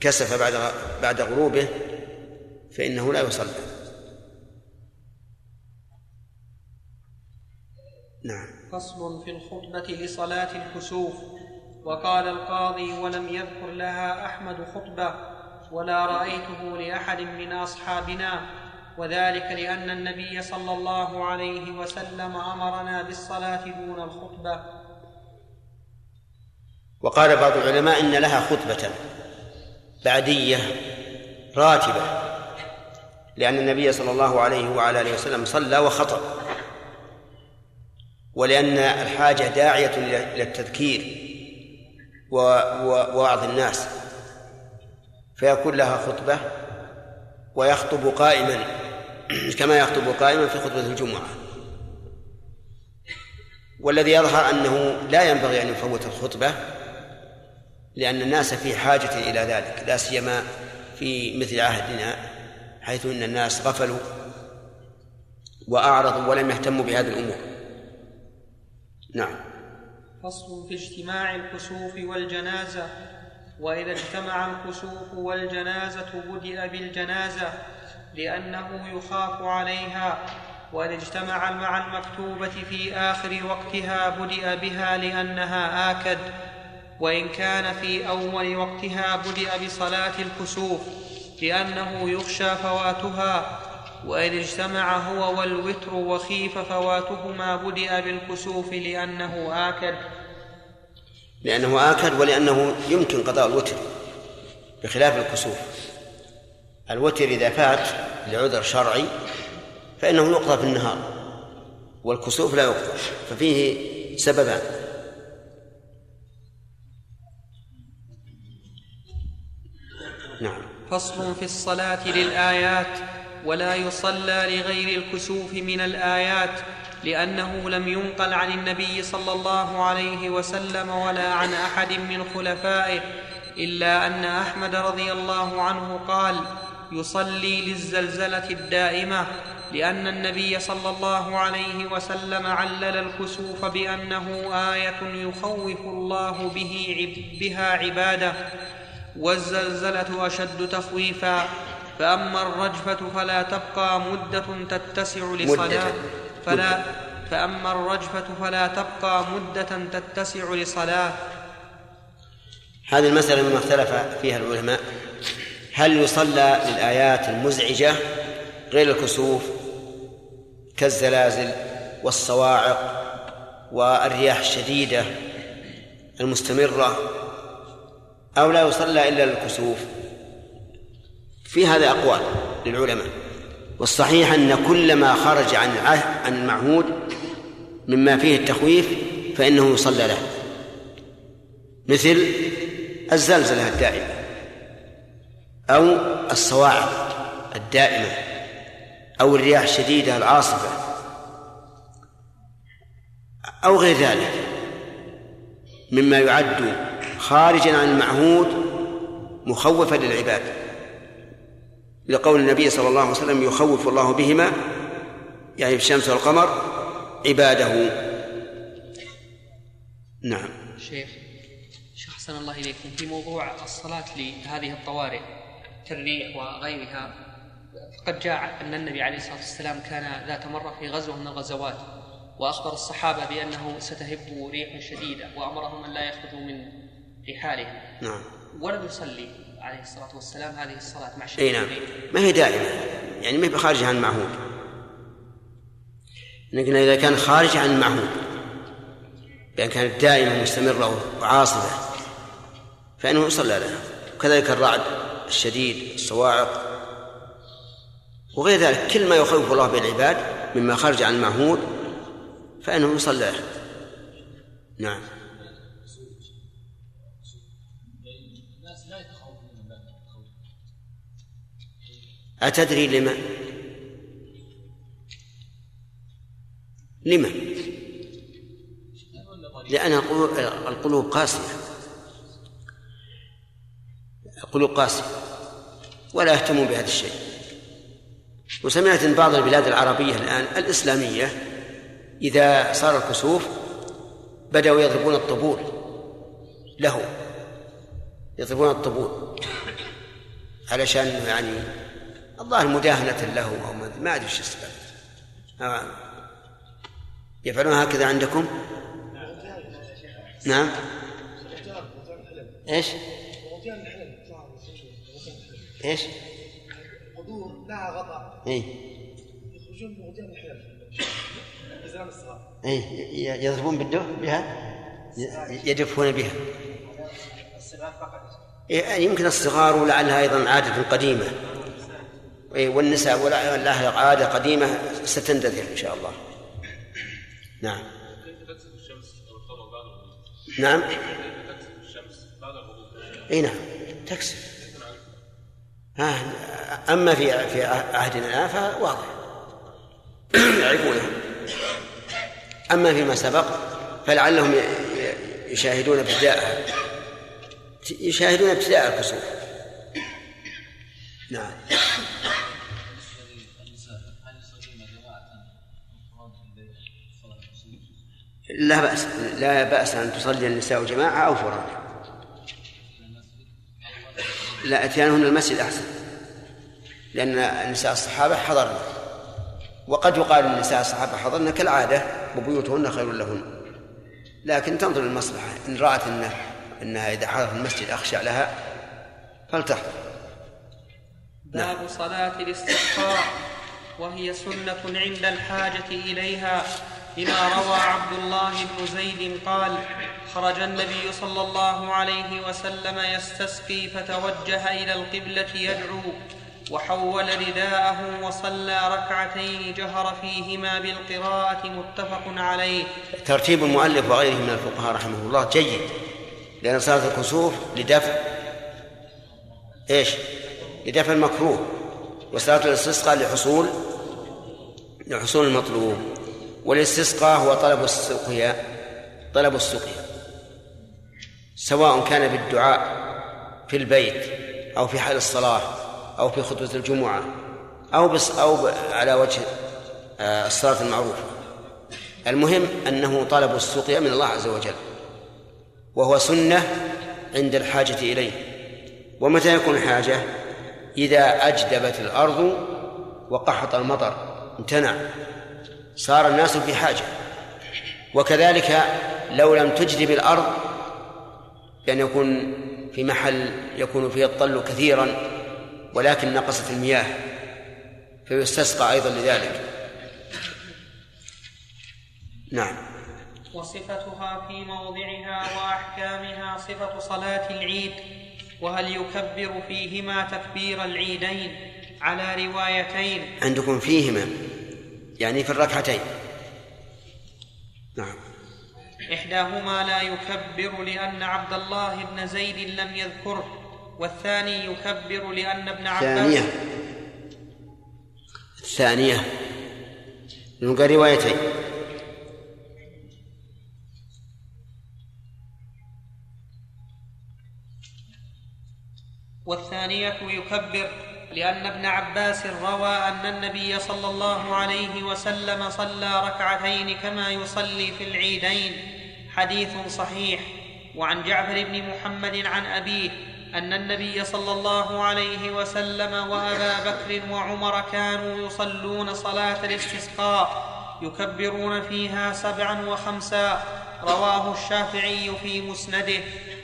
كسف بعد بعد غروبه فإنه لا يصلى. نعم. فصل في الخطبة لصلاة الكسوف. وقال القاضي ولم يذكر لها أحمد خطبة ولا رأيته لأحد من أصحابنا. وذلك لأن النبي صلى الله عليه وسلم أمرنا بالصلاة دون الخطبة. وقال بعض العلماء إن لها خطبة بعدية راتبة لأن النبي صلى الله عليه وعلى آله وسلم صلى وخطب ولأن الحاجة داعية إلى التذكير ووعظ الناس فيكون لها خطبة ويخطب قائما كما يخطب قائما في خطبة الجمعة. والذي يظهر أنه لا ينبغي أن يفوت الخطبة لأن الناس في حاجة إلى ذلك لا سيما في مثل عهدنا حيث أن الناس غفلوا وأعرضوا ولم يهتموا بهذه الأمور. نعم. فصل في اجتماع الكسوف والجنازة. وإذا اجتمع الكسوف والجنازة بدأ بالجنازة لأنه يخاف عليها. وإن اجتمع مع المكتوبة في آخر وقتها بدأ بها لأنها آكد. وإن كان في أول وقتها بدأ بصلاة الكسوف لأنه يخشى فواتها وإن اجتمع هو والوتر وخيف فواتهما بدأ بالكسوف لأنه آكد. لأنه آكد ولأنه يمكن قضاء الوتر بخلاف الكسوف. الوتر إذا فات لعذر شرعي فإنه يقضى في النهار والكسوف لا يقضى ففيه سببان. فصل في الصلاة للآيات ولا يصلى لغير الكسوف من الآيات لأنه لم ينقل عن النبي صلى الله عليه وسلم ولا عن أحد من خلفائه إلا أن أحمد رضي الله عنه قال يصلي للزلزلة الدائمة لأن النبي صلى الله عليه وسلم علل الكسوف بأنه آية يخوف الله به بها عباده. والزلزلة أشد تخويفا فأما الرجفة فلا تبقى مدة تتسع لصلاة فلا فأما الرجفة فلا تبقى مدة تتسع لصلاة. هذه المسألة مما اختلف فيها العلماء. هل يصلى للآيات المزعجة غير الكسوف كالزلازل والصواعق والرياح الشديدة المستمرة أو لا يصلى إلا للكسوف. في هذا أقوال للعلماء. والصحيح أن كل ما خرج عن عن المعهود مما فيه التخويف فإنه يصلى له. مثل الزلزلة الدائمة أو الصواعق الدائمة أو الرياح الشديدة العاصفة أو غير ذلك مما يعد خارجا عن المعهود مخوفا للعباد. لقول النبي صلى الله عليه وسلم يخوف الله بهما يعني الشمس والقمر عباده. نعم. شيخ شيخ أحسن الله إليكم. في موضوع الصلاة لهذه الطوارئ كالريح وغيرها قد جاء أن النبي عليه الصلاة والسلام كان ذات مرة في غزوة من الغزوات وأخبر الصحابة بأنه ستهب ريح شديدة وأمرهم أن لا يأخذوا من رحالهم نعم. ولم يصلي عليه الصلاة والسلام هذه الصلاة مع شدة إي نعم. ما هي دائمة يعني ما هي خارجة عن المعهود لكن إذا كان خارج عن المعهود بأن كانت دائمة مستمرة وعاصفة فإنه يصلى لها. وكذلك الرعد الشديد الصواعق وغير ذلك كل ما يخوف الله به العباد مما خرج عن المعهود فإنه يصلى نعم. أتدري لما؟ لما؟ لأن القلوب قاسية. القلوب قاسية. ولا يهتمون بهذا الشيء. وسمعت إن بعض البلاد العربية الآن الإسلامية إذا صار الكسوف بدأوا يضربون الطبول. له. يضربون الطبول. علشان يعني الظاهر مداهنة له أو ما أدري إيش السبب آه. يفعلون هكذا عندكم؟ نعم إيش؟ إيش؟ لها غطاء اي يخرجون الصغار اي يضربون بالدف بها يدفون بها يعني يمكن الصغار ولعلها أيضا عادة قديمة والنساء ولعلها عادة قديمة ستندثر إن شاء الله. نعم. نعم. إي نعم. تكسب. ها أما في في عهدنا الآن فواضح. يعرفونها أما فيما سبق فلعلهم يشاهدون ابتداءها. يشاهدون ابتداء الكسوف. نعم. لا بأس لا بأس أن تصلي النساء جماعة أو فرادى لا إتيانهن المسجد أحسن لأن نساء الصحابة حضرن. وقد يقال إن نساء الصحابة حضرن كالعادة وبيوتهن خير لهن. لكن تنظر المصلحة إن رأت انه إنها إذا حضرت المسجد أخشى لها فلتحضر. باب نعم. صلاة الاستسقاء وهي سنة عند الحاجة إليها. لما روى عبد الله بن زيد قال خرج النبي صلى الله عليه وسلم يستسقي فتوجه إلى القبلة يدعو وحول رداءه وصلى ركعتين جهر فيهما بالقراءة متفق عليه. ترتيب المؤلف وغيره من الفقهاء رحمه الله جيد لأن صلاة الكسوف لدفع إيش؟ لدفع المكروه وصلاة الاستسقاء لحصول لحصول المطلوب. والاستسقاء هو طلب السقيا طلب السقيا. سواء كان بالدعاء في البيت أو في حال الصلاة أو في خطبة الجمعة أو بس أو على وجه آه، الصلاة المعروفة. المهم أنه طلب السقيا من الله عز وجل وهو سنة عند الحاجة إليه. ومتى يكون الحاجة؟ إذا أجدبت الأرض وقحط المطر امتنع. صار الناس في حاجة. وكذلك لو لم تجدب الأرض بأن يكون في محل يكون فيه الطل كثيرا ولكن نقصت المياه فيستسقى أيضا لذلك. نعم. وصفتها في موضعها وأحكامها صفة صلاة العيد وهل يكبر فيهما تكبير العيدين على روايتين؟ عندكم فيهما. يعني في الركعتين. نعم. إحداهما لا يكبر لأن عبد الله بن زيد لم يذكره والثاني يكبر لأن ابن عباس الثانية. الثانية نلقى روايتين. والثانية يكبر لأن ابن عباس روى أن النبي صلى الله عليه وسلم صلى ركعتين كما يصلي في العيدين. حديث صحيح. وعن جعفر بن محمد عن أبيه أن النبي صلى الله عليه وسلم وأبا بكر وعمر كانوا يصلون صلاة الاستسقاء يكبرون فيها سبعا وخمسا. رواه الشافعي في مسنده.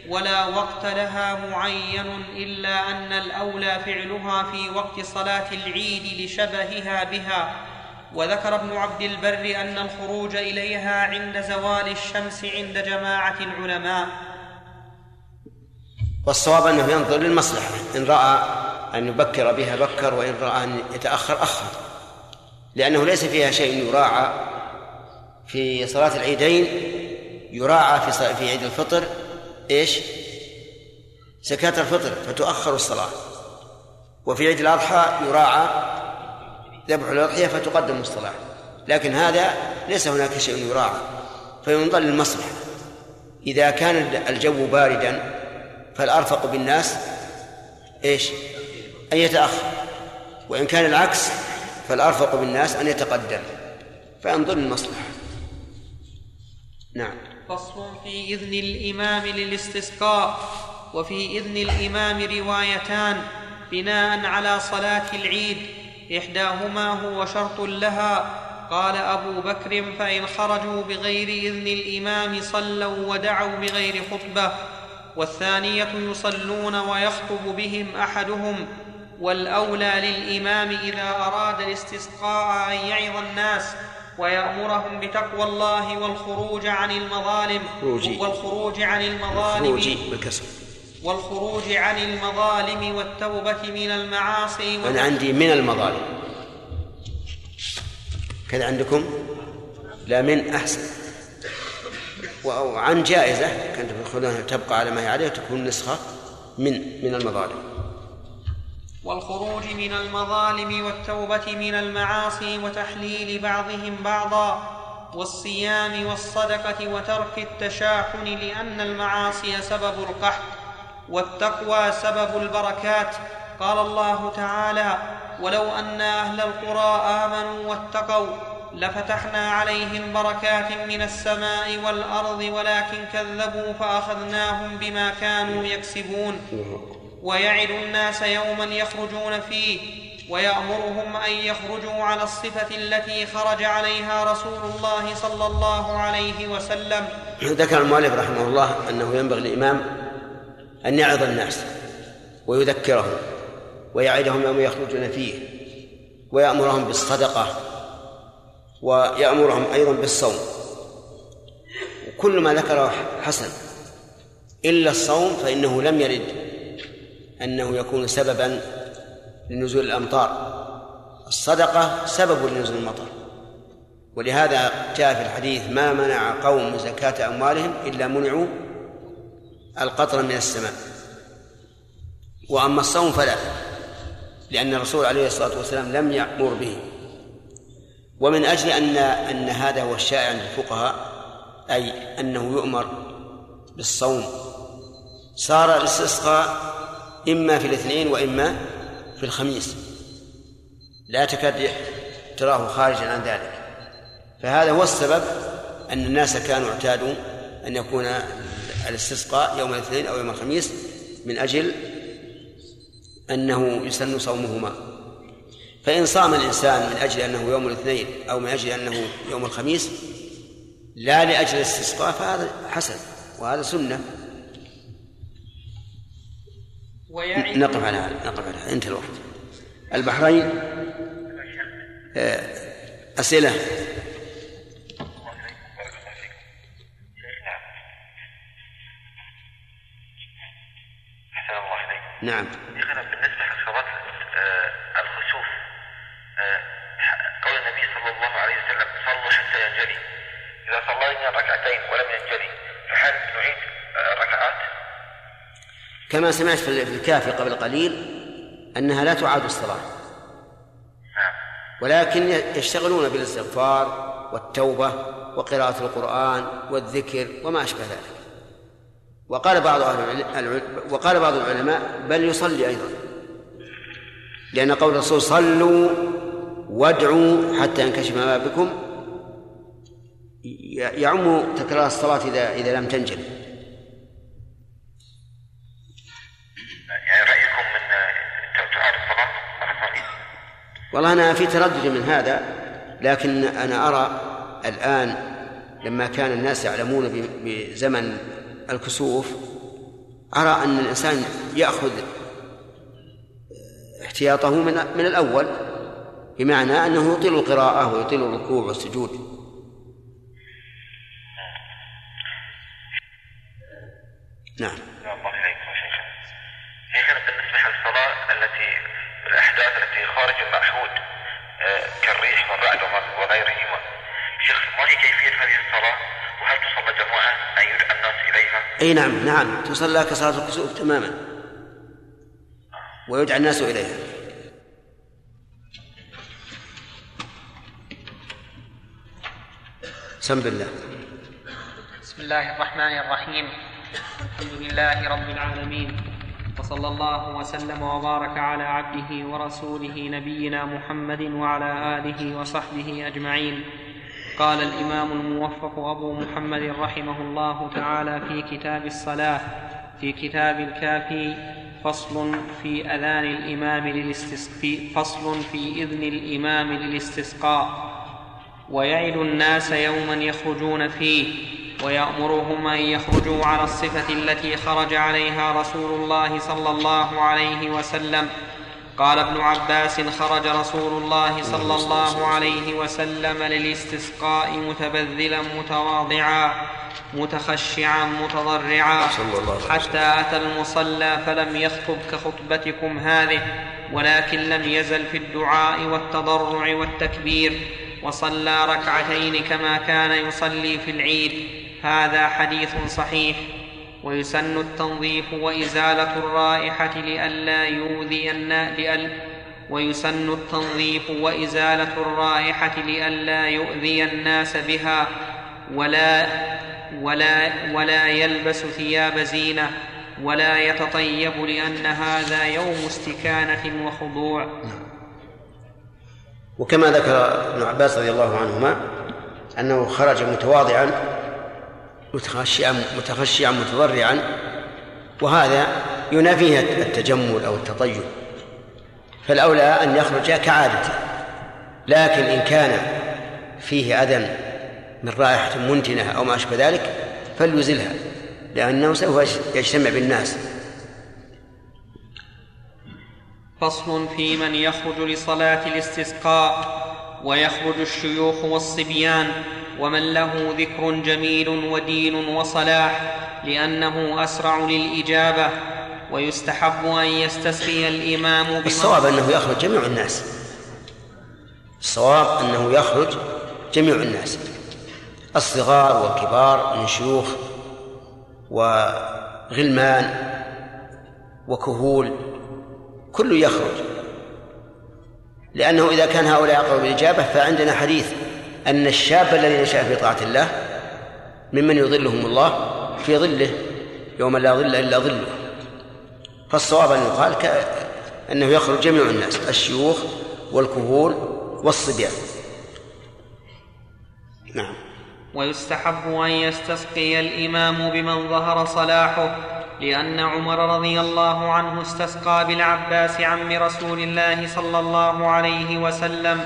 ولا وقت لها معين إلا أن الأولى فعلها في وقت صلاة العيد لشبهها بها. وذكر ابن عبد البر أن الخروج إليها عند زوال الشمس عند جماعة العلماء. والصواب أنه ينظر للمصلحة. إن رأى أن يبكر بها بكر وإن رأى أن يتأخر أخر. لأنه ليس فيها شيء يراعى في صلاة العيدين يراعى في عيد الفطر إيش؟ زكاة الفطر فتؤخر الصلاة. وفي عيد الأضحى يراعى ذبح الأضحية فتقدم الصلاة. لكن هذا ليس هناك شيء يراعى فينظر للمصلحة إذا كان الجو باردا فالأرفق بالناس إيش؟ أن يتأخر. وإن كان العكس فالأرفق بالناس أن يتقدم. فينظر للمصلحة نعم. فصل في إذن الإمام للاستسقاء وفي إذن الإمام روايتان بناء على صلاة العيد إحداهما هو شرط لها. قال أبو بكر فإن خرجوا بغير إذن الإمام صلوا ودعوا بغير خطبة. والثانية يصلون ويخطب بهم أحدهم. والأولى للإمام إذا أراد الاستسقاء أن يعظ الناس. ويأمرهم بتقوى الله والخروج عن المظالم خروجي. والخروج عن المظالم خروجي بالكسر. والخروج عن المظالم والتوبة من المعاصي أنا عندي من المظالم. كذا عندكم؟ لا من أحسن. وعن جائزة تأخذونها تبقى على ما هي عليه وتكون نسخة من من المظالم. والخروج من المظالم والتوبة من المعاصي وتحليل بعضهم بعضا والصيام والصدقة وترك التشاحن لأن المعاصي سبب القحط والتقوى سبب البركات. قال الله تعالى ولو أن أهل القرى آمنوا واتقوا لفتحنا عليهم بركات من السماء والأرض ولكن كذبوا فأخذناهم بما كانوا يكسبون. ويعد الناس يوما يخرجون فيه ويأمرهم أن يخرجوا على الصفة التي خرج عليها رسول الله صلى الله عليه وسلم. ذكر المؤلف رحمه الله أنه ينبغي الامام أن يعظ الناس ويذكرهم ويعدهم يوم يخرجون فيه ويأمرهم بالصدقة ويأمرهم أيضا بالصوم. وكل ما ذكره حسن. إلا الصوم فإنه لم يرد. أنه يكون سببا لنزول الأمطار. الصدقة سبب لنزول المطر. ولهذا جاء في الحديث ما منع قوم زكاة أموالهم إلا منعوا القطر من السماء. وأما الصوم فلا لأن الرسول عليه الصلاة والسلام لم يأمر به. ومن أجل أن أن هذا هو الشائع عند الفقهاء أي أنه يؤمر بالصوم صار الاستسقاء إما في الاثنين وإما في الخميس. لا تكاد تراه خارجا عن ذلك. فهذا هو السبب أن الناس كانوا اعتادوا أن يكون الاستسقاء يوم الاثنين أو يوم الخميس من أجل أنه يسن صومهما. فإن صام الإنسان من أجل أنه يوم الاثنين أو من أجل أنه يوم الخميس لا لأجل الاستسقاء فهذا حسن وهذا سنة. نقف على هذا نقف على هذا. انتهى الوقت. البحرين؟ آه، أسئلة؟ أحسن الله إليك نعم. شيخنا بالنسبة لصلاة آه، الخسوف آه، قول النبي صلى الله عليه وسلم صلوا حتى ينجلي. إذا صلينا ركعتين ولم ينجلي فهل؟ كما سمعت في الكافي قبل قليل أنها لا تعاد الصلاة. ولكن يشتغلون بالاستغفار والتوبة وقراءة القرآن والذكر وما أشبه ذلك. وقال بعض أهل وقال بعض العلماء بل يصلي أيضا. لأن قول الرسول صلوا وادعوا حتى ينكشف ما بكم يعم تكرار الصلاة إذا إذا لم تنجل والله أنا في تردد من هذا لكن أنا أرى الآن لما كان الناس يعلمون بزمن الكسوف أرى أن الإنسان يأخذ احتياطه من من الأول بمعنى أنه يطيل القراءة ويطيل الركوع والسجود. نعم نعم، الله إليكم يا شيخنا شيخنا بالنسبة للصلاة التي الأحداث التي خارج المعهود آه، كالريح والرعد وغيرهما. شيخ ما هي كيفية هذه الصلاة؟ وهل تصلى جماعة؟ أن يدعى الناس إليها؟ أي نعم نعم. تصلى كصلاة الكسوف تماما. ويدعى الناس إليها. سم بالله بسم الله الرحمن الرحيم. الحمد لله رب العالمين. وصلى الله وسلم وبارك على عبده ورسوله نبينا محمد وعلى آله وصحبه أجمعين. قال الإمام الموفق أبو محمد رحمه الله تعالى في كتاب الصلاة في كتاب الكافي فصل في أذان الإمام للاستسقاء فصل في إذن الإمام للاستسقاء. ويعد الناس يوما يخرجون فيه. ويأمرهم أن يخرجوا على الصفة التي خرج عليها رسول الله صلى الله عليه وسلم. قال ابن عباس خرج رسول الله صلى الله عليه وسلم للاستسقاء متبذلا متواضعا متخشعا متضرعا. حتى أتى المصلى فلم يخطب كخطبتكم هذه ولكن لم يزل في الدعاء والتضرع والتكبير وصلى ركعتين كما كان يصلي في العيد. هذا حديث صحيح ويسن التنظيف وإزالة الرائحة لئلا يؤذي. لأل... ويسن التنظيف وإزالة الرائحة لئلا يؤذي الناس بها ولا ولا ولا يلبس ثياب زينة ولا يتطيب لأن هذا يوم استكانة وخضوع وكما ذكر ابن عباس رضي الله عنهما أنه خرج متواضعا متخشعا متخشعا متضرعا وهذا ينافيه التجمل أو التطيب. فالأولى أن يخرج كعادته لكن إن كان فيه أذى من رائحة منتنة أو ما أشبه ذلك فليزلها لأنه سوف يجتمع بالناس. فصل في من يخرج لصلاة الاستسقاء. ويخرج الشيوخ والصبيان ومن له ذكر جميل ودين وصلاح لأنه أسرع للإجابة ويستحب أن يستسقي الإمام الصواب أنه يخرج جميع الناس. الصواب أنه يخرج جميع الناس. الصغار والكبار من شيوخ وغلمان وكهول كل يخرج. لأنه إذا كان هؤلاء أقرب بالإجابة فعندنا حديث أن الشاب الذي نشأ في طاعة الله ممن يظلهم الله في ظله يوم لا ظل إلا ظله. فالصواب أن يقال. أنه يخرج جميع الناس الشيوخ والكهول والصبيان. نعم. ويستحب أن يستسقي الإمام بمن ظهر صلاحه. لأن عمر رضي الله عنه استسقى بالعباس عم رسول الله صلى الله عليه وسلم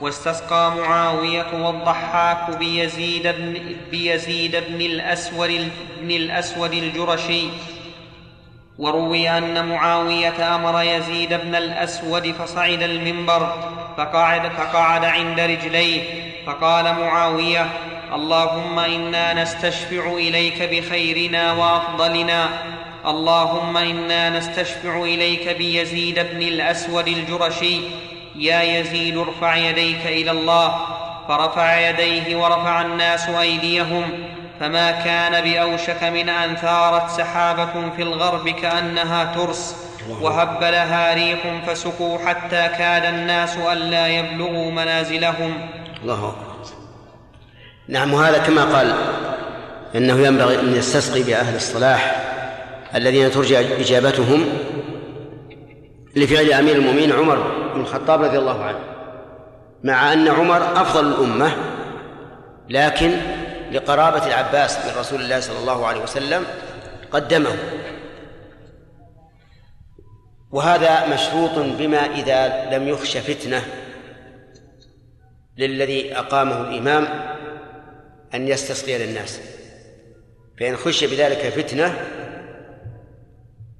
واستسقى معاوية والضحاك بيزيد بن, بيزيد بن الأسود بن الأسود الجرشي. وروي أن معاوية أمر يزيد بن الأسود فصعد المنبر فقعد فقعد عند رجليه فقال معاوية اللهم إنا نستشفع إليك بخيرنا وأفضلنا. اللهم إنا نستشفع إليك بيزيد بن الأسود الجرشي. يا يزيد ارفع يديك إلى الله. فرفع يديه ورفع الناس أيديهم. فما كان بأوشك من أن ثارت سحابة في الغرب كأنها ترس. وهب لها ريح فسقوا حتى كاد الناس ألا يبلغوا منازلهم. الله نعم وهذا كما قال إنه ينبغي أن يستسقي بأهل الصلاح الذين ترجى إجابتهم لفعل أمير المؤمنين عمر بن الخطاب رضي الله عنه مع أن عمر أفضل الأمة لكن لقرابة العباس من رسول الله صلى الله عليه وسلم قدمه. وهذا مشروط بما إذا لم يخش فتنة للذي أقامه الإمام أن يستسقي للناس. فإن خشي بذلك فتنة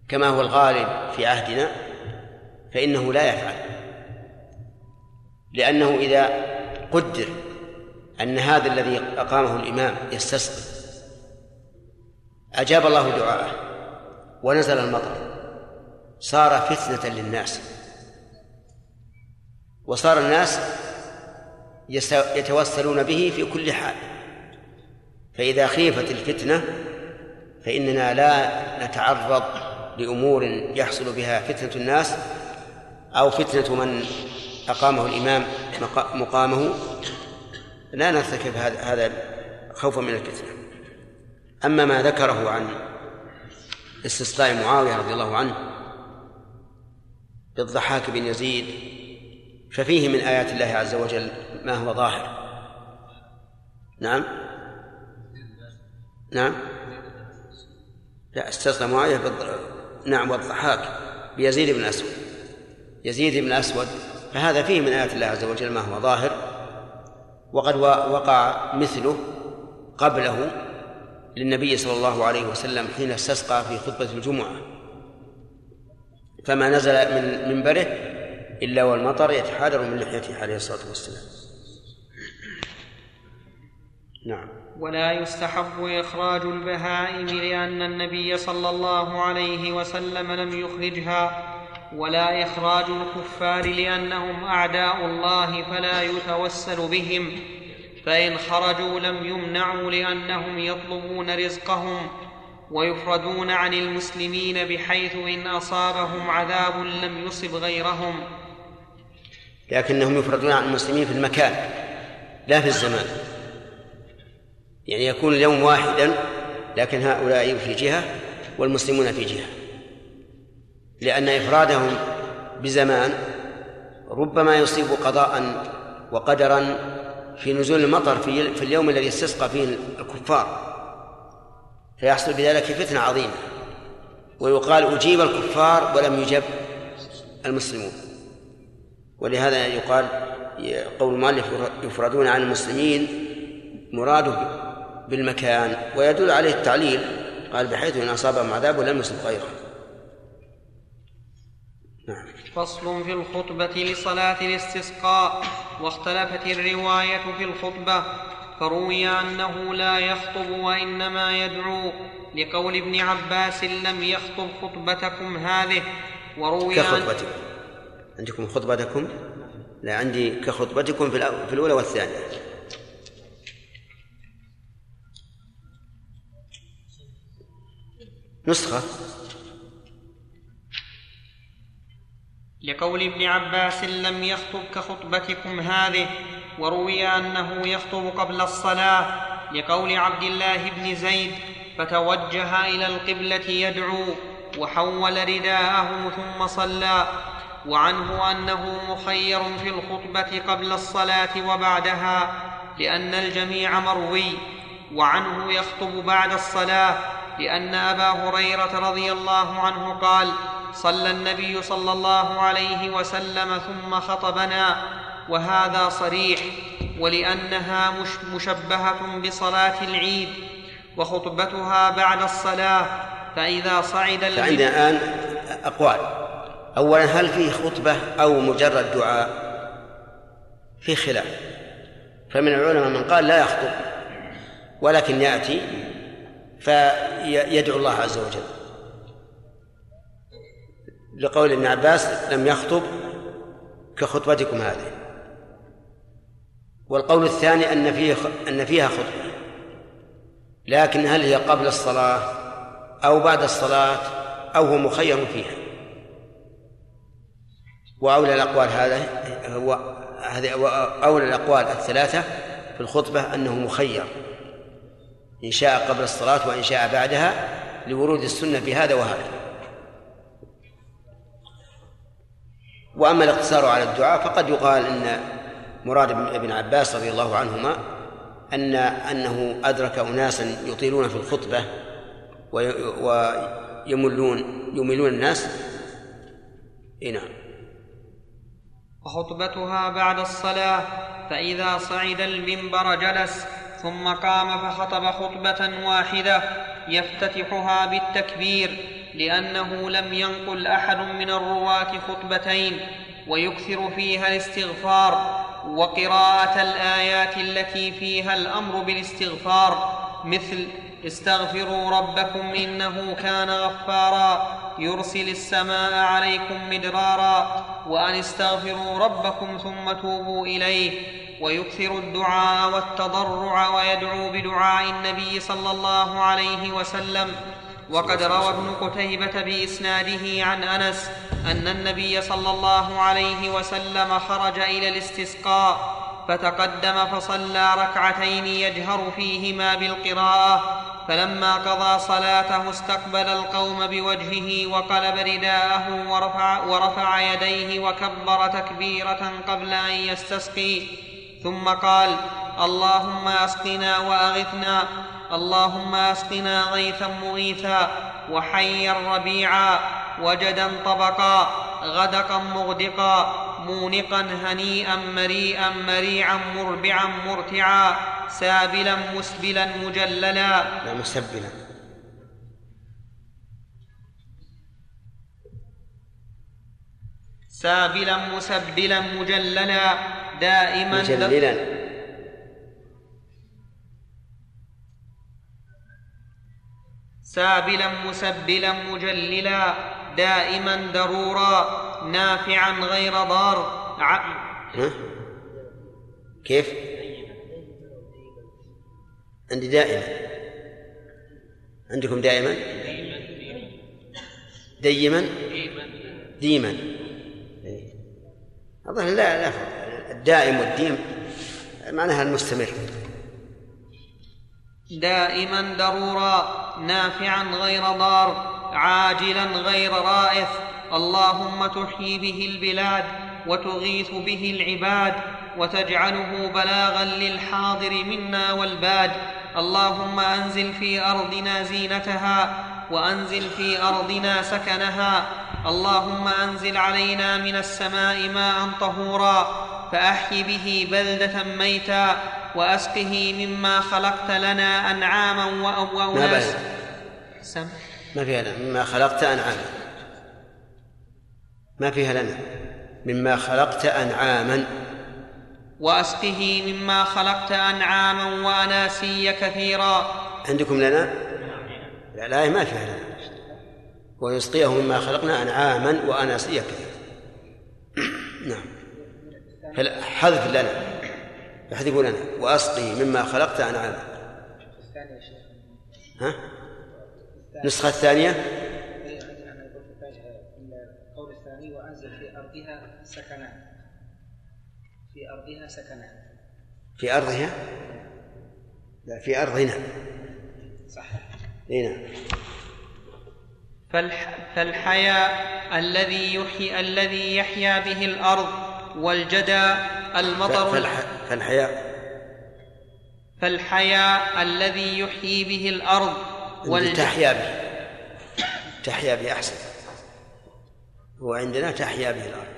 كما هو الغالب في عهدنا فإنه لا يفعل. لأنه إذا قدر أن هذا الذي أقامه الإمام يستسقي أجاب الله دعاءه ونزل المطر. صار فتنة للناس. وصار الناس يتوسلون به في كل حال. فإذا خيفت الفتنة فإننا لا نتعرض لأمور يحصل بها فتنة الناس أو فتنة من أقامه الإمام مقامه. لا نرتكب هذا خوفا من الفتنة. أما ما ذكره عن استسقاء معاوية رضي الله عنه بالضحاك بن يزيد ففيه من آيات الله عز وجل ما هو ظاهر. نعم؟ نعم. لا استسقى معاوية نعم والضحاك بيزيد بن أسود. يزيد بن أسود فهذا فيه من آيات الله عز وجل ما هو ظاهر وقد وقع مثله قبله للنبي صلى الله عليه وسلم حين استسقى في خطبة الجمعة. فما نزل من منبره إلا والمطر يتحادر من لحيته عليه الصلاة والسلام. نعم. ولا يستحب إخراج البهائم لأن النبي صلى الله عليه وسلم لم يخرجها ولا إخراج الكفار لأنهم أعداء الله فلا يتوسل بهم فإن خرجوا لم يمنعوا لأنهم يطلبون رزقهم ويفردون عن المسلمين بحيث إن أصابهم عذاب لم يصب غيرهم. لكنهم يفردون عن المسلمين في المكان لا في الزمان. يعني يكون اليوم واحدا لكن هؤلاء في جهة والمسلمون في جهة. لأن إفرادهم بزمان ربما يصيب قضاء وقدرا في نزول المطر في, في اليوم الذي استسقى فيه الكفار. فيحصل بذلك فتنة عظيمة. ويقال أجيب الكفار ولم يجب المسلمون. ولهذا يقال قول المؤلف يفردون عن المسلمين مراده بالمكان ويدل عليه التعليل قال بحيث إن أصابهم عذاب لم يصب غيره. نعم. فصل في الخطبة لصلاة الاستسقاء واختلفت الرواية في الخطبة فروي أنه لا يخطب وإنما يدعو لقول ابن عباس لم يخطب خطبتكم هذه. وروي كخطبتكم. عندكم خطبتكم؟ لا عندي كخطبتكم في الأولى والثانية. نسخة. لقول ابن عباس لم يخطب كخطبتكم هذه وروي أنه يخطب قبل الصلاة. لقول عبد الله بن زيد فتوجه إلى القبلة يدعو وحول رداءه ثم صلى. وعنه أنه مخير في الخطبة قبل الصلاة وبعدها لأن الجميع مروي. وعنه يخطب بعد الصلاة لأن أبا هريرة رضي الله عنه قال صلى النبي صلى الله عليه وسلم ثم خطبنا وهذا صريح ولأنها مش مشبهة بصلاة العيد وخطبتها بعد الصلاة فإذا صعد فعندنا الآن أقوال. اولا هل فيه خطبة أو مجرد دعاء؟ في خلاف. فمن العلماء من قال لا يخطب ولكن يأتي فيدعو الله عز وجل. لقول ابن عباس لم يخطب كخطبتكم هذه. والقول الثاني أن فيه أن فيها خطبة. لكن هل هي قبل الصلاة أو بعد الصلاة أو هو مخير فيها؟ وأولى الأقوال هذا هو هذه أولى الأقوال الثلاثة في الخطبة أنه مخير. إن شاء قبل الصلاة وإن شاء بعدها لورود السنة في هذا وهذا. وأما الاقتصار على الدعاء فقد يقال أن مراد ابن عباس رضي الله عنهما أن أنه أدرك أناسا يطيلون في الخطبة ويملون يملون الناس. إيه نعم. وخطبتها بعد الصلاة فإذا صعد المنبر جلس. ثم قام فخطب خطبة واحدة يفتتحها بالتكبير لأنه لم ينقل أحد من الرواة خطبتين ويكثر فيها الاستغفار وقراءة الآيات التي فيها الأمر بالاستغفار مثل استغفروا ربكم إنه كان غفارا يرسل السماء عليكم مدرارا وأن استغفروا ربكم ثم توبوا إليه ويكثر الدعاء والتضرع ويدعو بدعاء النبي صلى الله عليه وسلم. وقد روى ابن قتيبة بإسناده عن أنس أن النبي صلى الله عليه وسلم خرج إلى الاستسقاء فتقدم فصلى ركعتين يجهر فيهما بالقراءة. فلما قضى صلاته استقبل القوم بوجهه وقلب رداءه ورفع, ورفع يديه وكبر تكبيرة قبل أن يستسقي. ثم قال اللهم أسقنا وأغثنا اللهم أسقنا غيثا مغيثا وحيا ربيعا وجدا طبقا غدقا مغدقا مونقا هنيئا مريئا مريعا مربعا مرتعا سابلا مسبلا مجللا. لا مسبلا. سابلا مسبلا مجللا دائما مجللا. سابلا مسبلا مجللا دائما درورا نافعا غير ضار. ع... ها؟ كيف؟ عندي دائما. عندكم دائما؟ ديما؟ ديما. أظن لا لا. الدائم والديم معناها المستمر. دائما درورا نافعا غير ضار عاجلا غير رائث اللهم تحيي به البلاد وتغيث به العباد وتجعله بلاغا للحاضر منا والباد. اللهم أنزل في أرضنا زينتها وأنزل في أرضنا سكنها. اللهم أنزل علينا من السماء ماء طهورا فأحي به بلدة ميتا وأسقه مما خلقت لنا أنعاما واناسا ما, ما فيها لنا؟ مما خلقت أنعاما. ما فيها لنا؟ مما خلقت أنعاما. وأسقه مما خلقت أنعاما وأناسيا كثيرا. عندكم لنا؟ لا الآية ما فيها لنا ويسقيه مما خلقنا أنعاما وأناسيا كثيرا نعم. حذف لنا يحذف لنا. وأسقي مما خلقت أنعاما. ها؟ النسخة الثانية؟ القول الثاني وأنزل في أرضها؟ سكنا في أرضها سكنا في أرضها لا في أرضنا. صح نعم. فالح فالحياء الذي يحيي الذي يحيا به الأرض والجدى المطر فالح... فالحياء. فالحياء الذي يحيي به الأرض والجدى. تحيا به. تحيا به أحسن. هو عندنا تحيا به الأرض.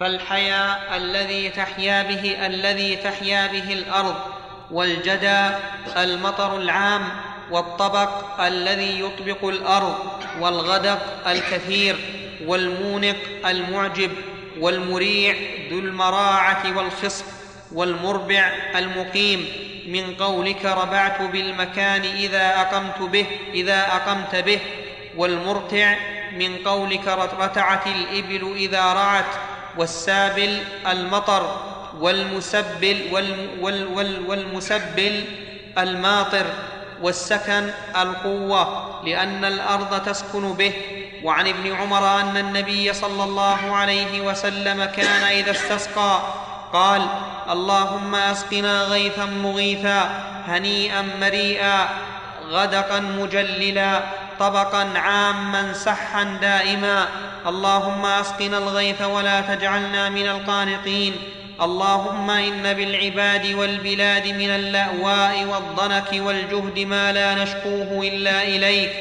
فالحياء الذي تحيا به الذي تحيا به الأرض والجدى المطر العام والطبق الذي يطبق الأرض والغدق الكثير والمونق المعجب والمريع ذو المراعة والخصب والمربع المقيم من قولك ربعت بالمكان إذا أقمت به إذا أقمت به. والمرتع من قولك رتعت الإبل إذا رعت والسابل المطر والمسبل وال وال وال والمسبل الماطر والسكن القوة لأن الأرض تسكن به. وعن ابن عمر أن النبي صلى الله عليه وسلم كان إذا استسقى قال اللهم أسقنا غيثا مغيثا هنيئا مريئا غدقا مجللا طبقا عاما سحا دائما. اللهم أسقنا الغيث ولا تجعلنا من القانطين. اللهم إن بالعباد والبلاد من الاواء والضنك والجهد ما لا نشكوه إلا إليك.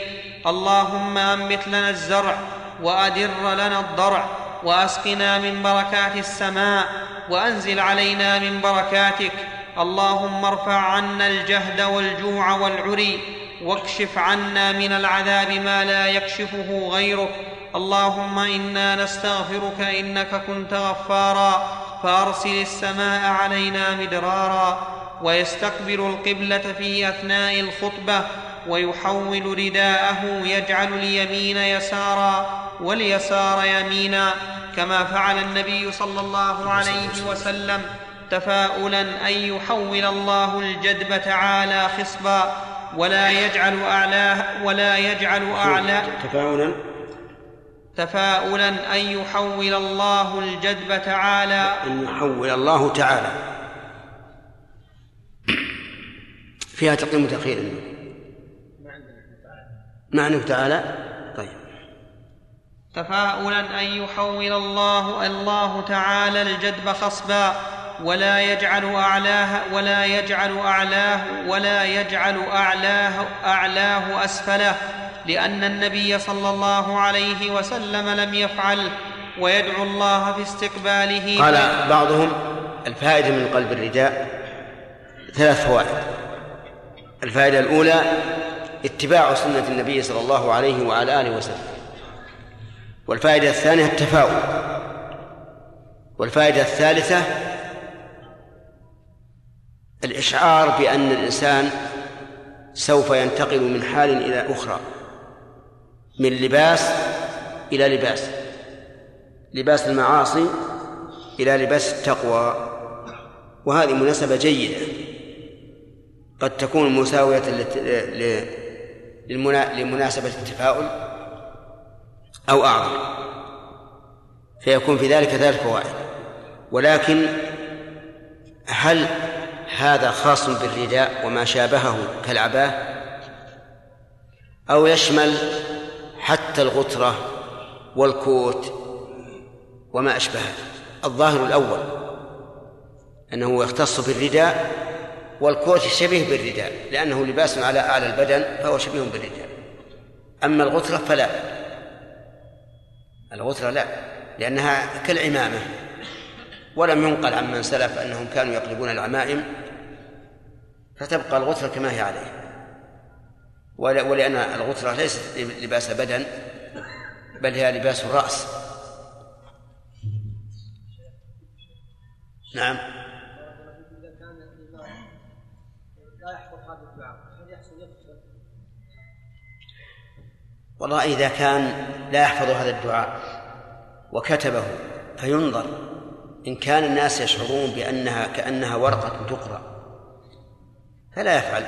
اللهم أنبت لنا الزرع وأدر لنا الضرع وأسقنا من بركات السماء وأنزل علينا من بركاتك. اللهم ارفع عنا الجهد والجوع والعري واكشف عنا من العذاب ما لا يكشفه غيرك. اللهم إنا نستغفرك إنك كنت غفارا. فأرسل السماء علينا مدرارا ويستقبل القبلة في أثناء الخطبة ويحول رداءه يجعل اليمين يسارا واليسار يمينا كما فعل النبي صلى الله عليه وسلم تفاؤلا أن يحول الله الجدب تعالى خصبا ولا يجعل أعلاه ولا يجعل اعلى تفاؤلا تفاؤلا أن يحول الله الجدب تعالى. أن يحول الله تعالى. فيها تقديم وتأخير معنى تعالى. طيب. تفاؤلا أن يحول الله الله تعالى الجدب خصبا. ولا يجعل أعلاه ولا يجعل أعلاه ولا يجعل أعلاه أعلاه أسفله. لأن النبي صلى الله عليه وسلم لم يفعل ويدعو الله في استقباله. قال بعضهم الفائدة من قلب الرداء ثلاث فوائد. الفائدة الأولى اتباع سنة النبي صلى الله عليه وعلى آله وسلم. والفائدة الثانية التفاؤل. والفائدة الثالثة الإشعار بأن الإنسان سوف ينتقل من حال إلى أخرى. من لباس إلى لباس لباس المعاصي إلى لباس التقوى. وهذه مناسبة جيدة. قد تكون مساوية لمناسبة التفاؤل أو أعظم. فيكون في ذلك ثلاث فوائد. ولكن هل هذا خاص بالرداء وما شابهه كالعباة؟ أو يشمل حتى الغترة والكوت وما أشبهه الظاهر الأول أنه يختص بالرداء والكوت شبيه بالرداء لأنه لباس على أعلى البدن فهو شبيه بالرداء. أما الغترة فلا الغترة لا لأنها كالعمامة ولم ينقل عن من سلف أنهم كانوا يقلبون العمائم فتبقى الغترة كما هي عليه. ولأن الغترة ليست لباس بدن بل هي لباس الرأس نعم؟ والله إذا كان لا يحفظ هذا الدعاء وكتبه فينظر إن كان الناس يشعرون بأنها كأنها ورقة تقرأ فلا يفعل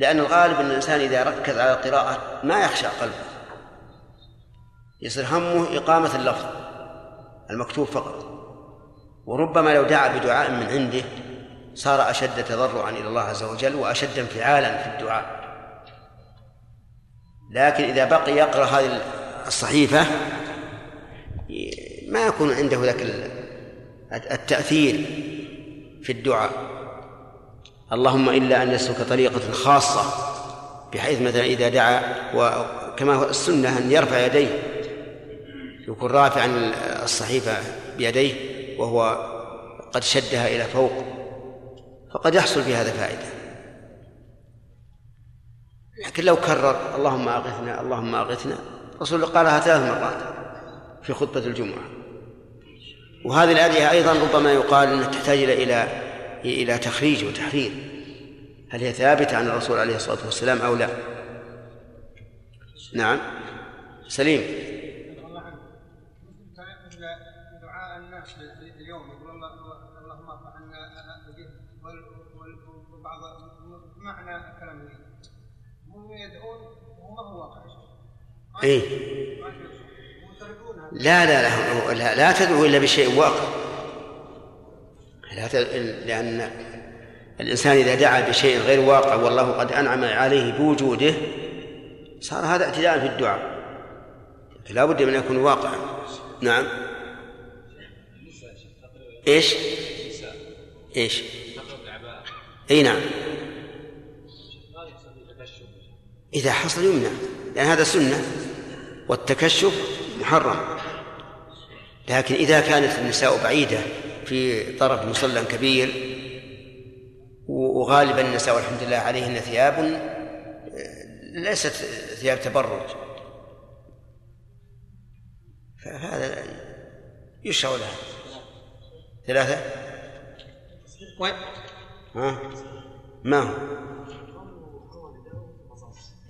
لأن الغالب أن الإنسان إذا ركز على القراءة ما يخشى قلبه. يصير همه إقامة اللفظ المكتوب فقط. وربما لو دعا بدعاء من عنده صار أشد تضرعا إلى الله عز وجل وأشد انفعالا في الدعاء. لكن إذا بقي يقرأ هذه الصحيفة ما يكون عنده ذاك التأثير في الدعاء. اللهم إلا أن يسلك طريقة خاصة بحيث مثلا إذا دعا وكما هو السنة أن يرفع يديه يكون رافعا الصحيفة بيديه وهو قد شدها إلى فوق فقد يحصل في هذا فائدة. لكن لو كرر اللهم أغثنا اللهم أغثنا الرسول قالها ثلاث مرات في خطبة الجمعة. وهذه الآية أيضا ربما يقال أنها تحتاج إلى إلى تخريج وتحرير. هل هي ثابتة عن الرسول عليه الصلاة والسلام أو لا؟ نعم. سليم. دعاء الناس اليوم يقول الله اللهم ارفع وبعض معنى يدعون هو واقع اي لا لا لا لا, لا تدعو إلا بشيء واقع. لا لأن الإنسان إذا دعا بشيء غير واقع والله قد أنعم عليه بوجوده صار هذا اعتداء في الدعاء. لا بد من يكون واقعا. نعم. إيش؟ إيش؟ إي نعم. إذا حصل يمنع لأن هذا سنة والتكشف محرم. لكن إذا كانت النساء بعيدة في طرف مصلى كبير وغالبا النساء والحمد لله عليهن ثياب ليست ثياب تبرج. فهذا يشرع لها. ثلاثة؟ و... ها؟ ما هو؟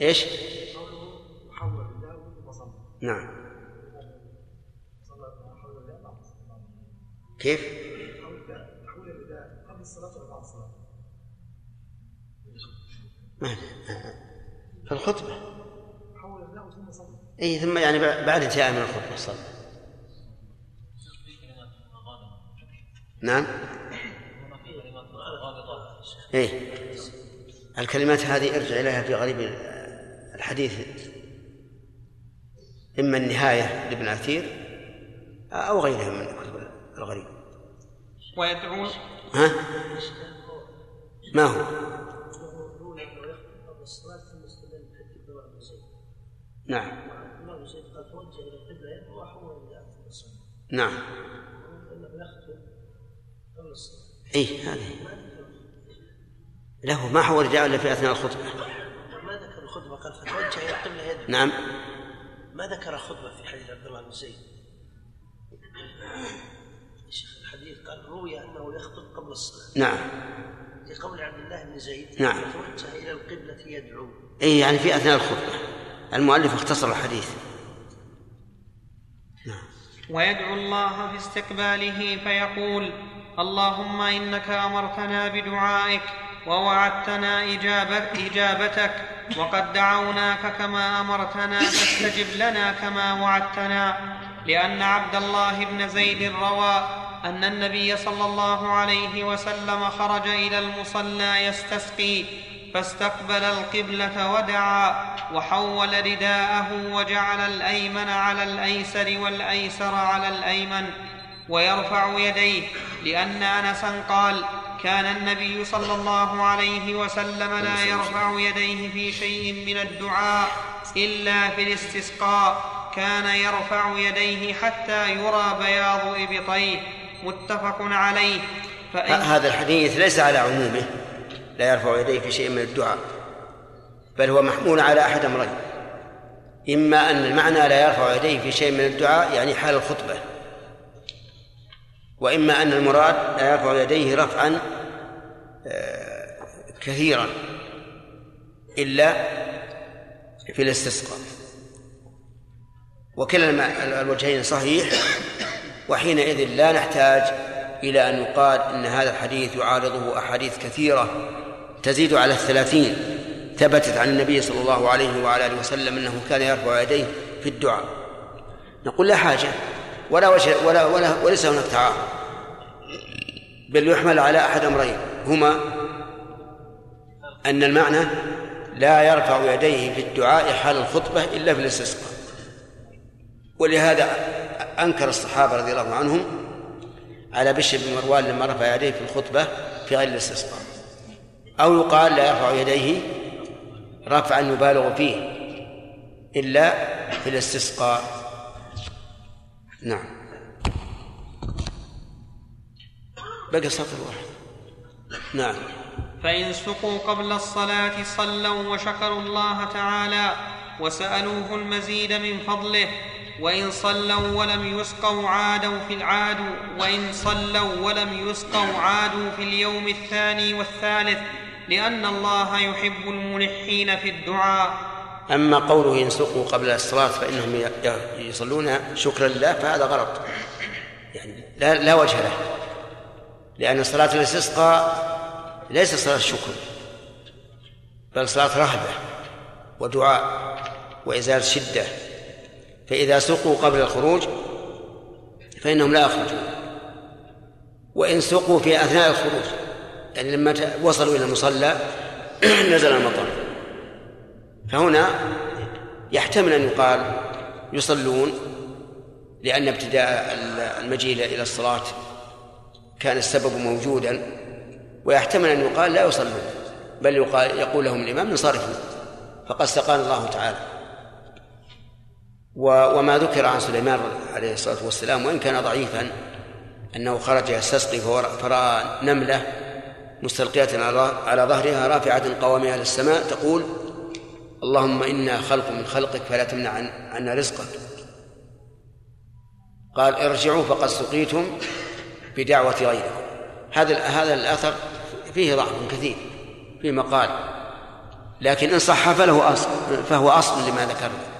إيش؟ نعم. كيف؟ ما في الخطبة. اي ثم يعني بعد انتهاء من الخطبة صلى نعم. إيه. الكلمات هذه ارجع إليها في غريب الحديث. إما النهاية لابن عثير أو غيرها من كتب الغريب ويدعون ها؟ ما هو؟ نعم. نعم. اي هذه. له ما هو الرجاء إلا في أثناء الخطبة. ما ذكر الخطبة؟ قال فتوجه إلى القبله يدعو نعم. ما ذكر خطبة في حديث عبد الله بن زيد؟ الحديث قال روي أنه يخطب قبل الصلاة. نعم. لقول عبد الله بن زيد نعم. فتوجه إلى القبلة يدعو. اي يعني في أثناء الخطبة. المؤلف اختصر الحديث. نعم. ويدعو الله في استقباله فيقول اللهم إنك أمرتنا بدعائك ووعدتنا إجابة إجابتك وقد دعوناك كما أمرتنا فاستجب لنا كما وعدتنا لأن عبد الله بن زيد روى أن النبي صلى الله عليه وسلم خرج إلى المصلى يستسقي فاستقبل القبلة ودعا وحول رداءه وجعل الأيمن على الأيسر والأيسر على الأيمن ويرفع يديه لأن أنسا قال كان النبي صلى الله عليه وسلم لا يرفع يديه في شيء من الدعاء إلا في الاستسقاء كان يرفع يديه حتى يرى بياض إبطيه. متفق عليه. فإن هذا الحديث ليس على عمومه لا يرفع يديه في شيء من الدعاء بل هو محمول على أحد أمرين. إما أن المعنى لا يرفع يديه في شيء من الدعاء يعني حال الخطبة. وإما أن المراد لا يرفع يديه رفعا آه، كثيرا إلا في الاستسقاء. وكلا الوجهين صحيح. وحينئذ لا نحتاج إلى أن يقال إن هذا الحديث يعارضه أحاديث كثيرة تزيد على الثلاثين ثبتت عن النبي صلى الله عليه وعلى آله وسلم أنه كان يرفع يديه في الدعاء. نقول لا حاجة ولا وجه ولا ولا وليس هناك تعارض. بل يحمل على أحد أمرين هما أن المعنى لا يرفع يديه في الدعاء حال الخطبة إلا في الاستسقاء. ولهذا أنكر الصحابة رضي الله عنهم على بشر بن مروان لما رفع يديه في الخطبة في غير الاستسقاء. أو يقال لا يرفع يديه رفعا يبالغ فيه إلا في الاستسقاء. نعم. بقي سطر واحد. نعم. فإن سقوا قبل الصلاة صلوا وشكروا الله تعالى وسألوه المزيد من فضله وإن صلوا ولم يسقوا عادوا في العاد وإن صلوا ولم يسقوا عادوا في اليوم الثاني والثالث لأن الله يحب الملحين في الدعاء. أما قوله ينسقوا قبل الصلاة فإنهم يصلون شكرا لله فهذا غلط. يعني لا, لا وجه له. لأن صلاة الاستسقاء ليست صلاة شكر بل صلاة رهبة ودعاء وإزالة شدة. فإذا سقوا قبل الخروج فإنهم لا يخرجون. وإن سقوا في أثناء الخروج يعني لما وصلوا إلى المصلى نزل المطر. فهنا يحتمل أن يقال يصلون لأن ابتداء المجيء إلى الصلاة كان السبب موجودا ويحتمل أن يقال لا يصلون بل يقال يقول لهم الإمام انصرفوا فقد سقانا الله تعالى. وما ذكر عن سليمان عليه الصلاة والسلام وإن كان ضعيفا أنه خرج يستسقي فرأى نملة مستلقية على ظهرها رافعة قوامها للسماء تقول اللهم إنا خلق من خلقك فلا تمنع عنا رزقك. قال ارجعوا فقد سقيتم بدعوة غيركم. هذا هذا الأثر فيه ضعف كثير في مقال لكن إن صح فله أصل فهو أصل لما ذكرنا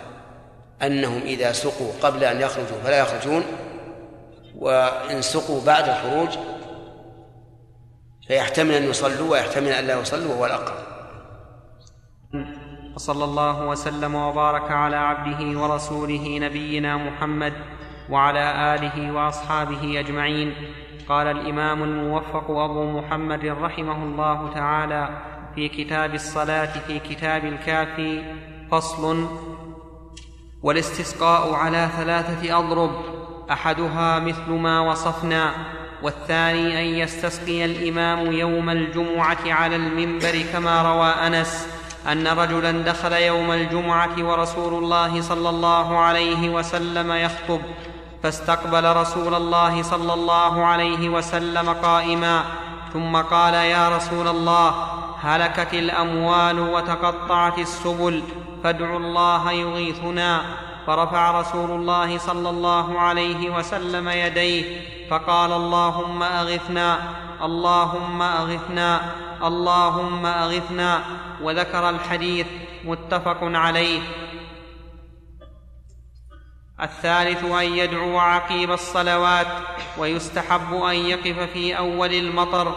أنهم إذا سقوا قبل أن يخرجوا فلا يخرجون وإن سقوا بعد الخروج فيحتمل أن يصلوا ويحتمل أن لا يصلوا وهو الأقرب. وصلى الله وسلم وبارك على عبده ورسوله نبينا محمد وعلى آله وأصحابه أجمعين. قال الإمام الموفق أبو محمد رحمه الله تعالى في كتاب الصلاة في كتاب الكافي فصل والاستسقاء على ثلاثة أضرب أحدها مثل ما وصفنا والثاني أن يستسقي الإمام يوم الجمعة على المنبر كما روى أنس أن رجلا دخل يوم الجمعة ورسول الله صلى الله عليه وسلم يخطب فاستقبل رسول الله صلى الله عليه وسلم قائما ثم قال يا رسول الله هلكت الأموال وتقطعت السبل فادعوا الله يغيثنا. فرفع رسول الله صلى الله عليه وسلم يديه فقال اللهم أغثنا اللهم أغثنا اللهم أغثنا. وذكر الحديث متفق عليه. الثالث أن يدعو عقيب الصلوات ويستحب أن يقف في أول المطر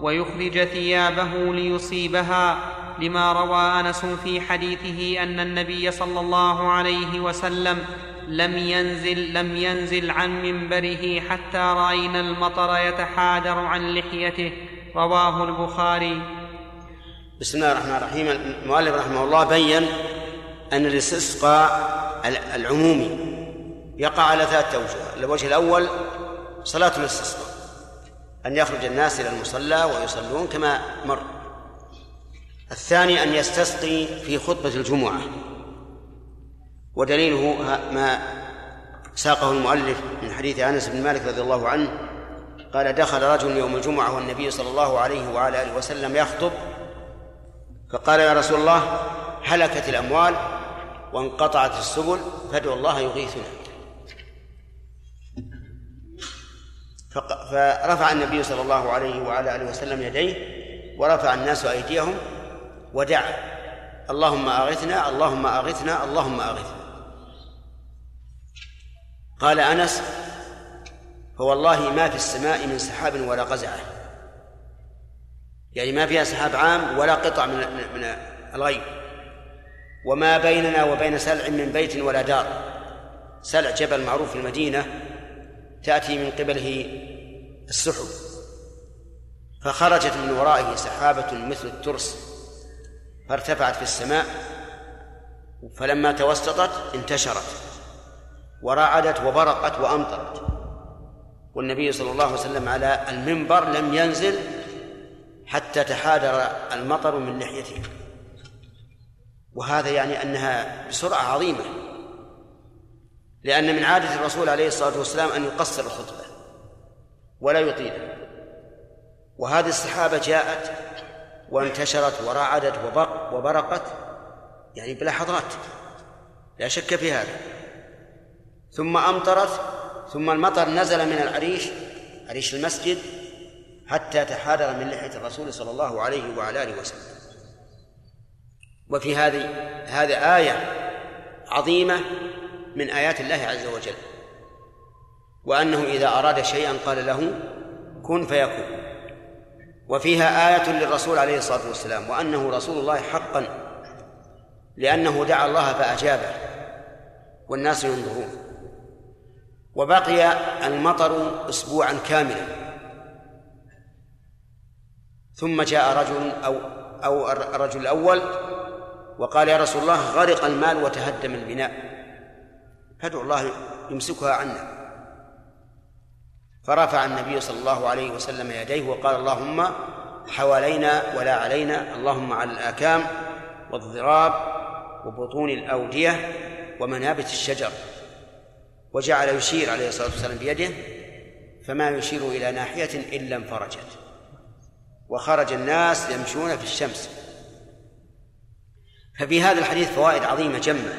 ويخرج ثيابه ليصيبها. لما روى أنس في حديثه أن النبي صلى الله عليه وسلم لم ينزل لم ينزل عن منبره حتى رأينا المطر يتحادر عن لحيته. رواه البخاري. بسم الله الرحمن الرحيم. المؤلف رحمه الله بين أن الاستسقاء العمومي يقع على ثلاثة أوجه الوجه الأول صلاة الاستسقاء أن يخرج الناس إلى المصلى ويصلون كما مر. الثاني أن يستسقي في خطبة الجمعة. ودليله ما ساقه المؤلف من حديث أنس بن مالك رضي الله عنه قال دخل رجل يوم الجمعة والنبي صلى الله عليه وعلى آله وسلم يخطب فقال يا رسول الله هلكت الأموال وانقطعت السبل فادعوا الله يغيثنا. فرفع النبي صلى الله عليه وعلى آله وسلم يديه ورفع الناس أيديهم ودعا اللهم أغثنا اللهم أغثنا اللهم أغثنا. قال أنس فوالله ما في السماء من سحاب ولا قزعة. يعني ما فيها سحاب عام ولا قطع من من الغيب. وما بيننا وبين سلع من بيت ولا دار. سلع جبل معروف في المدينة تأتي من قبله السحب. فخرجت من ورائه سحابة مثل الترس. فارتفعت في السماء فلما توسطت انتشرت ورعدت وبرقت وأمطرت. والنبي صلى الله عليه وسلم على المنبر لم ينزل حتى تحادر المطر من لحيته. وهذا يعني أنها بسرعة عظيمة لأن من عادة الرسول عليه الصلاة والسلام أن يقصر الخطبة ولا يطيل وهذه السحابة جاءت وانتشرت ورعدت وبرق وبرقت يعني بلحظات لا شك في هذا. ثم أمطرت ثم المطر نزل من العريش عريش المسجد حتى تحادر من لحية الرسول صلى الله عليه وعلى آله وسلم. وفي هذه هذه آية عظيمة من آيات الله عز وجل. وأنه إذا أراد شيئا قال له كن فيكون. وفيها آية للرسول عليه الصلاة والسلام وأنه رسول الله حقا لأنه دعا الله فأجابه والناس ينظرون. وبقي المطر أسبوعا كاملا. ثم جاء رجل أو أو الرجل الأول وقال يا رسول الله غرق المال وتهدم البناء. فادعو الله يمسكها عنا. فرفع النبي صلى الله عليه وسلم يديه وقال اللهم حوالينا ولا علينا اللهم على الآكام والضراب وبطون الأودية ومنابت الشجر. وجعل يشير عليه الصلاة والسلام بيده فما يشير إلى ناحية إلا انفرجت وخرج الناس يمشون في الشمس. ففي هذا الحديث فوائد عظيمة جمة.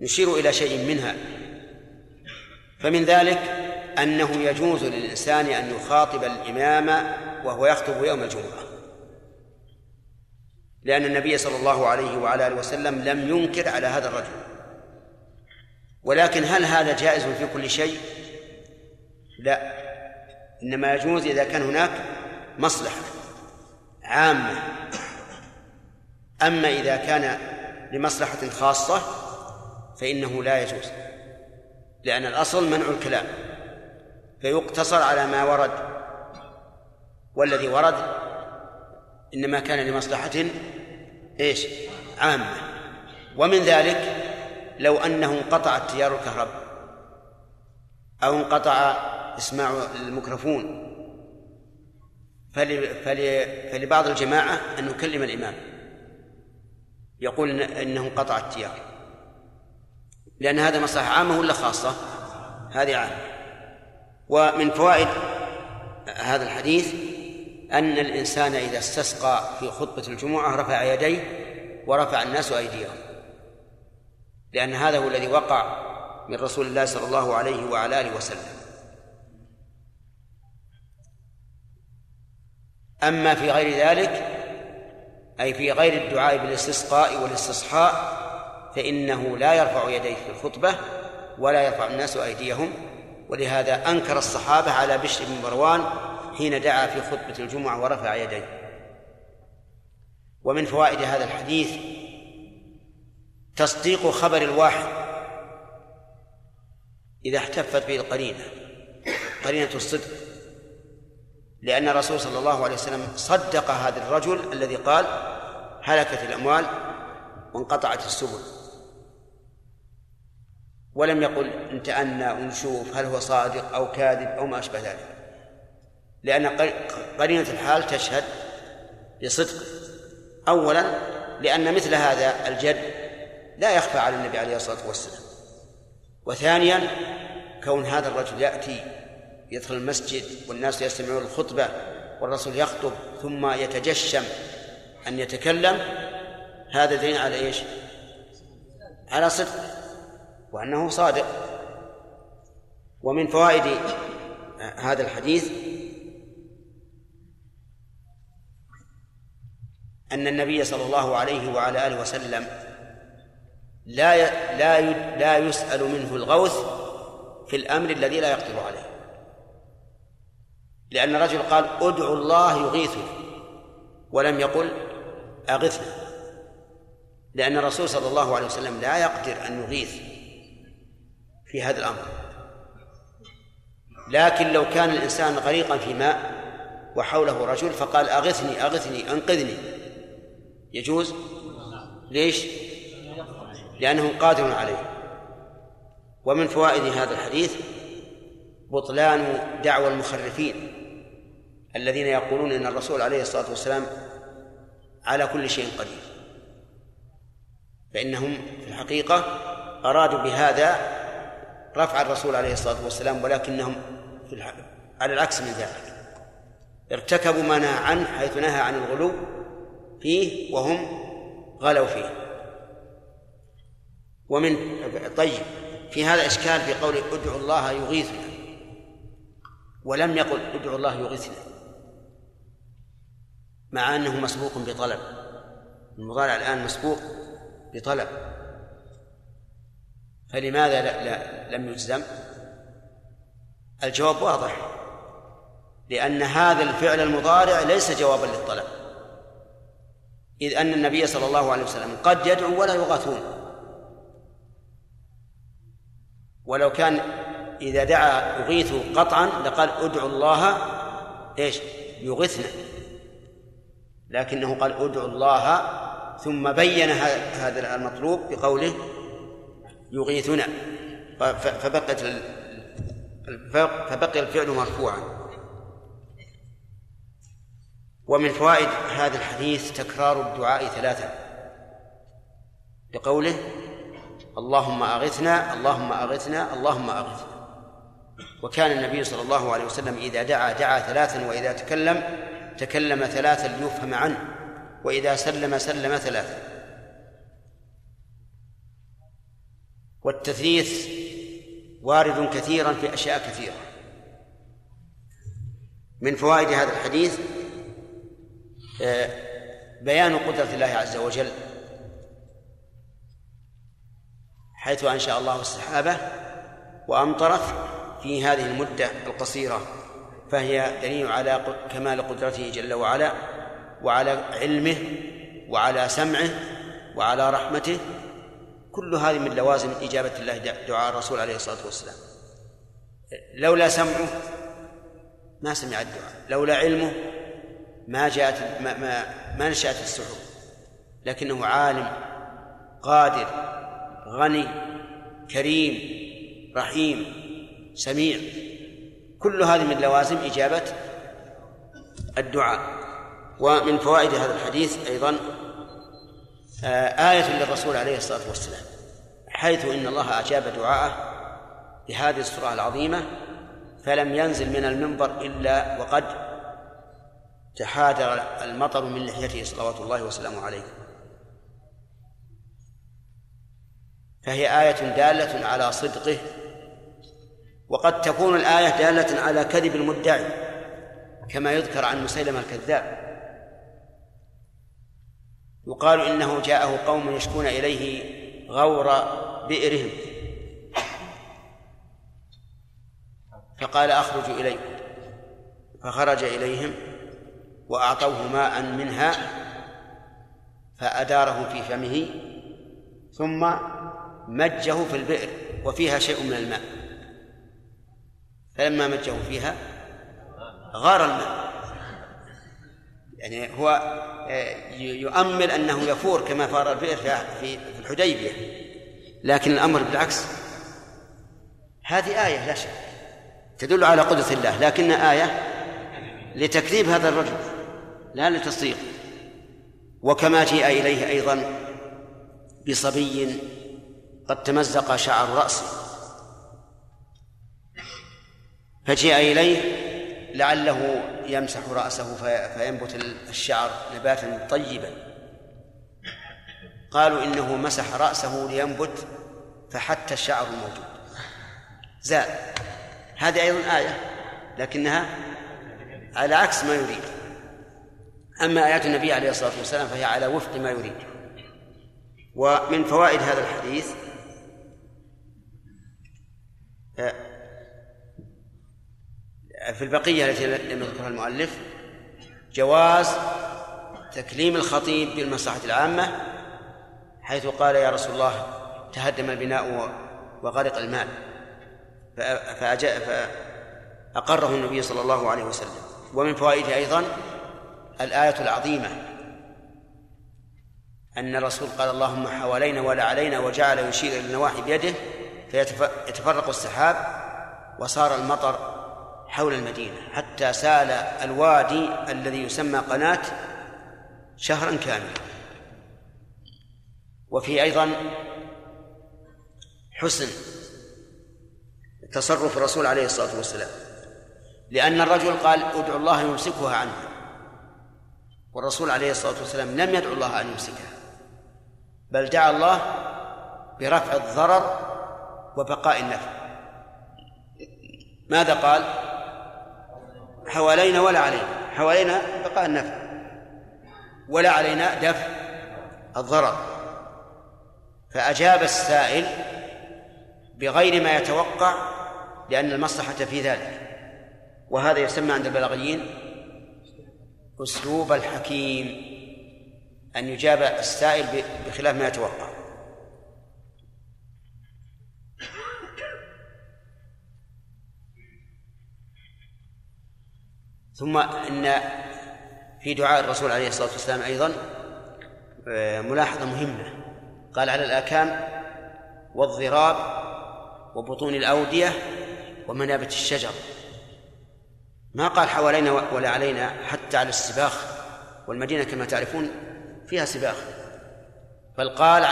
نشير إلى شيء منها. فمن ذلك أنه يجوز للإنسان أن يخاطب الإمام وهو يخطب يوم الجمعة. لأن النبي صلى الله عليه وعلى آله وسلم لم ينكر على هذا الرجل. ولكن هل هذا جائز في كل شيء؟ لا. إنما يجوز إذا كان هناك مصلحة عامة. أما إذا كان لمصلحة خاصة فإنه لا يجوز لأن الأصل منع الكلام. فيقتصر على ما ورد. والذي ورد إنما كان لمصلحة إيش؟ عامة. ومن ذلك لو أنه انقطع التيار الكهرباء أو انقطع إسماع الميكروفون فلبعض الجماعة أن نكلم الإمام. يقول إنه انقطع التيار. لأن هذا مصلحة عامة ولا خاصة؟ هذه عامة. ومن فوائد هذا الحديث أن الإنسان إذا استسقى في خطبة الجمعة رفع يديه ورفع الناس أيديهم لأن هذا هو الذي وقع من رسول الله صلى الله عليه وعلى آله وسلم. أما في غير ذلك أي في غير الدعاء بالاستسقاء والاستصحاء فإنه لا يرفع يديه في الخطبة ولا يرفع الناس أيديهم ولهذا أنكر الصحابة على بشر بن مروان حين دعا في خطبة الجمعة ورفع يديه. ومن فوائد هذا الحديث تصديق خبر الواحد إذا احتفت به القرينة قرينة الصدق لأن الرسول صلى الله عليه وسلم صدق هذا الرجل الذي قال هلكت الأموال وانقطعت السبل. ولم يقل انتأنا ونشوف هل هو صادق أو كاذب أو ما أشبه ذلك. لأن قرينة الحال تشهد لصدق أولا لأن مثل هذا الجد لا يخفى على النبي عليه الصلاة والسلام. وثانيا كون هذا الرجل يأتي يدخل المسجد والناس يستمعون الخطبة والرسول يخطب ثم يتجشم أن يتكلم هذا دليل على إيش؟ على صدق. وأنه صادق. ومن فوائد هذا الحديث أن النبي صلى الله عليه وعلى آله وسلم لا لا لا يسأل منه الغوث في الأمر الذي لا يقدر عليه. لأن الرجل قال ادعوا الله يغيثنا ولم يقل أغثنا لأن الرسول صلى الله عليه وسلم لا يقدر أن يغيث. في هذا الأمر. لكن لو كان الإنسان غريقا في ماء وحوله رجل فقال أغثني أغثني أنقذني. يجوز؟ ليش؟ لأنه قادر عليه. ومن فوائد هذا الحديث بطلان دعوى المخرفين الذين يقولون إن الرسول عليه الصلاة والسلام على كل شيء قدير. فإنهم في الحقيقة أرادوا بهذا رفع الرسول عليه الصلاة والسلام ولكنهم في على العكس من ذلك. ارتكبوا ما نهى عنه حيث نهى عن الغلو فيه وهم غلوا فيه. ومن طيب في هذا إشكال في قوله ادعوا الله يغيثنا. ولم يقل ادعوا الله يغيثنا مع أنه مسبوق بطلب. المضارع الآن مسبوق بطلب. فلماذا لا لا لم يجزم؟ الجواب واضح. لأن هذا الفعل المضارع ليس جوابا للطلب. إذ أن النبي صلى الله عليه وسلم قد يدعو ولا يغاثون. ولو كان إذا دعا أغيثوا قطعا لقال ادعوا الله إيش؟ يغثنا. لكنه قال ادعوا الله ثم بين هذا المطلوب بقوله يغيثنا. فبقت فبقي الفعل مرفوعا. ومن فوائد هذا الحديث تكرار الدعاء ثلاثا. بقوله اللهم أغثنا اللهم أغثنا اللهم أغثنا. وكان النبي صلى الله عليه وسلم إذا دعا دعا ثلاثا وإذا تكلم تكلم ثلاثا ليفهم عنه وإذا سلم سلم ثلاثا. والتثليث وارد كثيرا في أشياء كثيرة. من فوائد هذا الحديث آه، بيان قدرة الله عز وجل حيث أنشأ الله السحابة وأمطرت في هذه المدة القصيرة فهي دليل على كمال قدرته جل وعلا وعلى علمه وعلى سمعه وعلى رحمته كل هذه من لوازم إجابة الله دعاء الرسول عليه الصلاة والسلام. لولا سمعه ما سمع الدعاء. لولا علمه ما جاءت ما, ما, ما نشأت السحب لكنه عالم قادر غني كريم رحيم سميع. كل هذه من لوازم إجابة الدعاء. ومن فوائد هذا الحديث أيضا آية للرسول عليه الصلاة والسلام. حيث إن الله أجاب دعاءه بهذه السورة العظيمة فلم ينزل من المنبر إلا وقد تحادر المطر من لحيته صلوات الله وسلامه عليه. فهي آية دالة على صدقه وقد تكون الآية دالة على كذب المدعي كما يذكر عن مسيلمة الكذاب. يقال إنه جاءه قوم يشكون إليه غور بئرهم. فقال أخرج إليكم فخرج إليهم وأعطوه ماء منها فأداره في فمه ثم مجه في البئر وفيها شيء من الماء. فلما مجه فيها غار الماء. يعني هو يؤمل أنه يفور كما فار البئر في الحديبية. لكن الأمر بالعكس. هذه آية لا شك تدل على قدرة الله لكنها آية لتكذيب هذا الرجل لا لتصديق. وكما جيء إليه أيضا بصبي قد تمزق شعر رأسه. فجيء إليه لعله يمسح رأسه فينبت الشعر نباتا طيبا. قالوا إنه مسح رأسه لينبت فحتى الشعر الموجود زاد. هذه أيضا آية لكنها على عكس ما يريد. أما آيات النبي عليه الصلاة والسلام فهي على وفق ما يريد. ومن فوائد هذا الحديث آه، في البقية التي لم يذكرها المؤلف جواز تكليم الخطيب بالمصلحة العامة حيث قال يا رسول الله تهدم البناء وغرق المال. فأقره النبي صلى الله عليه وسلم. ومن فوائده أيضا الآية العظيمة أن الرسول قال اللهم حوالينا ولا علينا وجعل يشير إلى النواحي بيده فيتفرق السحاب وصار المطر حول المدينة حتى سال الوادي الذي يسمى قناة شهرا كاملا. وفي أيضا حسن تصرف الرسول عليه الصلاة والسلام لأن الرجل قال ادعو الله يمسكها عنه. والرسول عليه الصلاة والسلام لم يدعو الله أن يمسكها بل دعا الله برفع الضرر وبقاء النفع. ماذا قال؟ حوالينا ولا علينا. حوالينا بقاء النفع. ولا علينا دفع الضرر. فأجاب السائل بغير ما يتوقع لأن المصلحة في ذلك. وهذا يسمى عند البلاغيين أسلوب الحكيم. أن يجاب السائل بخلاف ما يتوقع. ثم إن في دعاء الرسول عليه الصلاة والسلام أيضا آه، ملاحظة مهمة. قال على الآكام والضراب وبطون الأودية ومنابت الشجر. ما قال حوالينا ولا علينا حتى على السباخ والمدينة كما تعرفون فيها سباخ. بل قال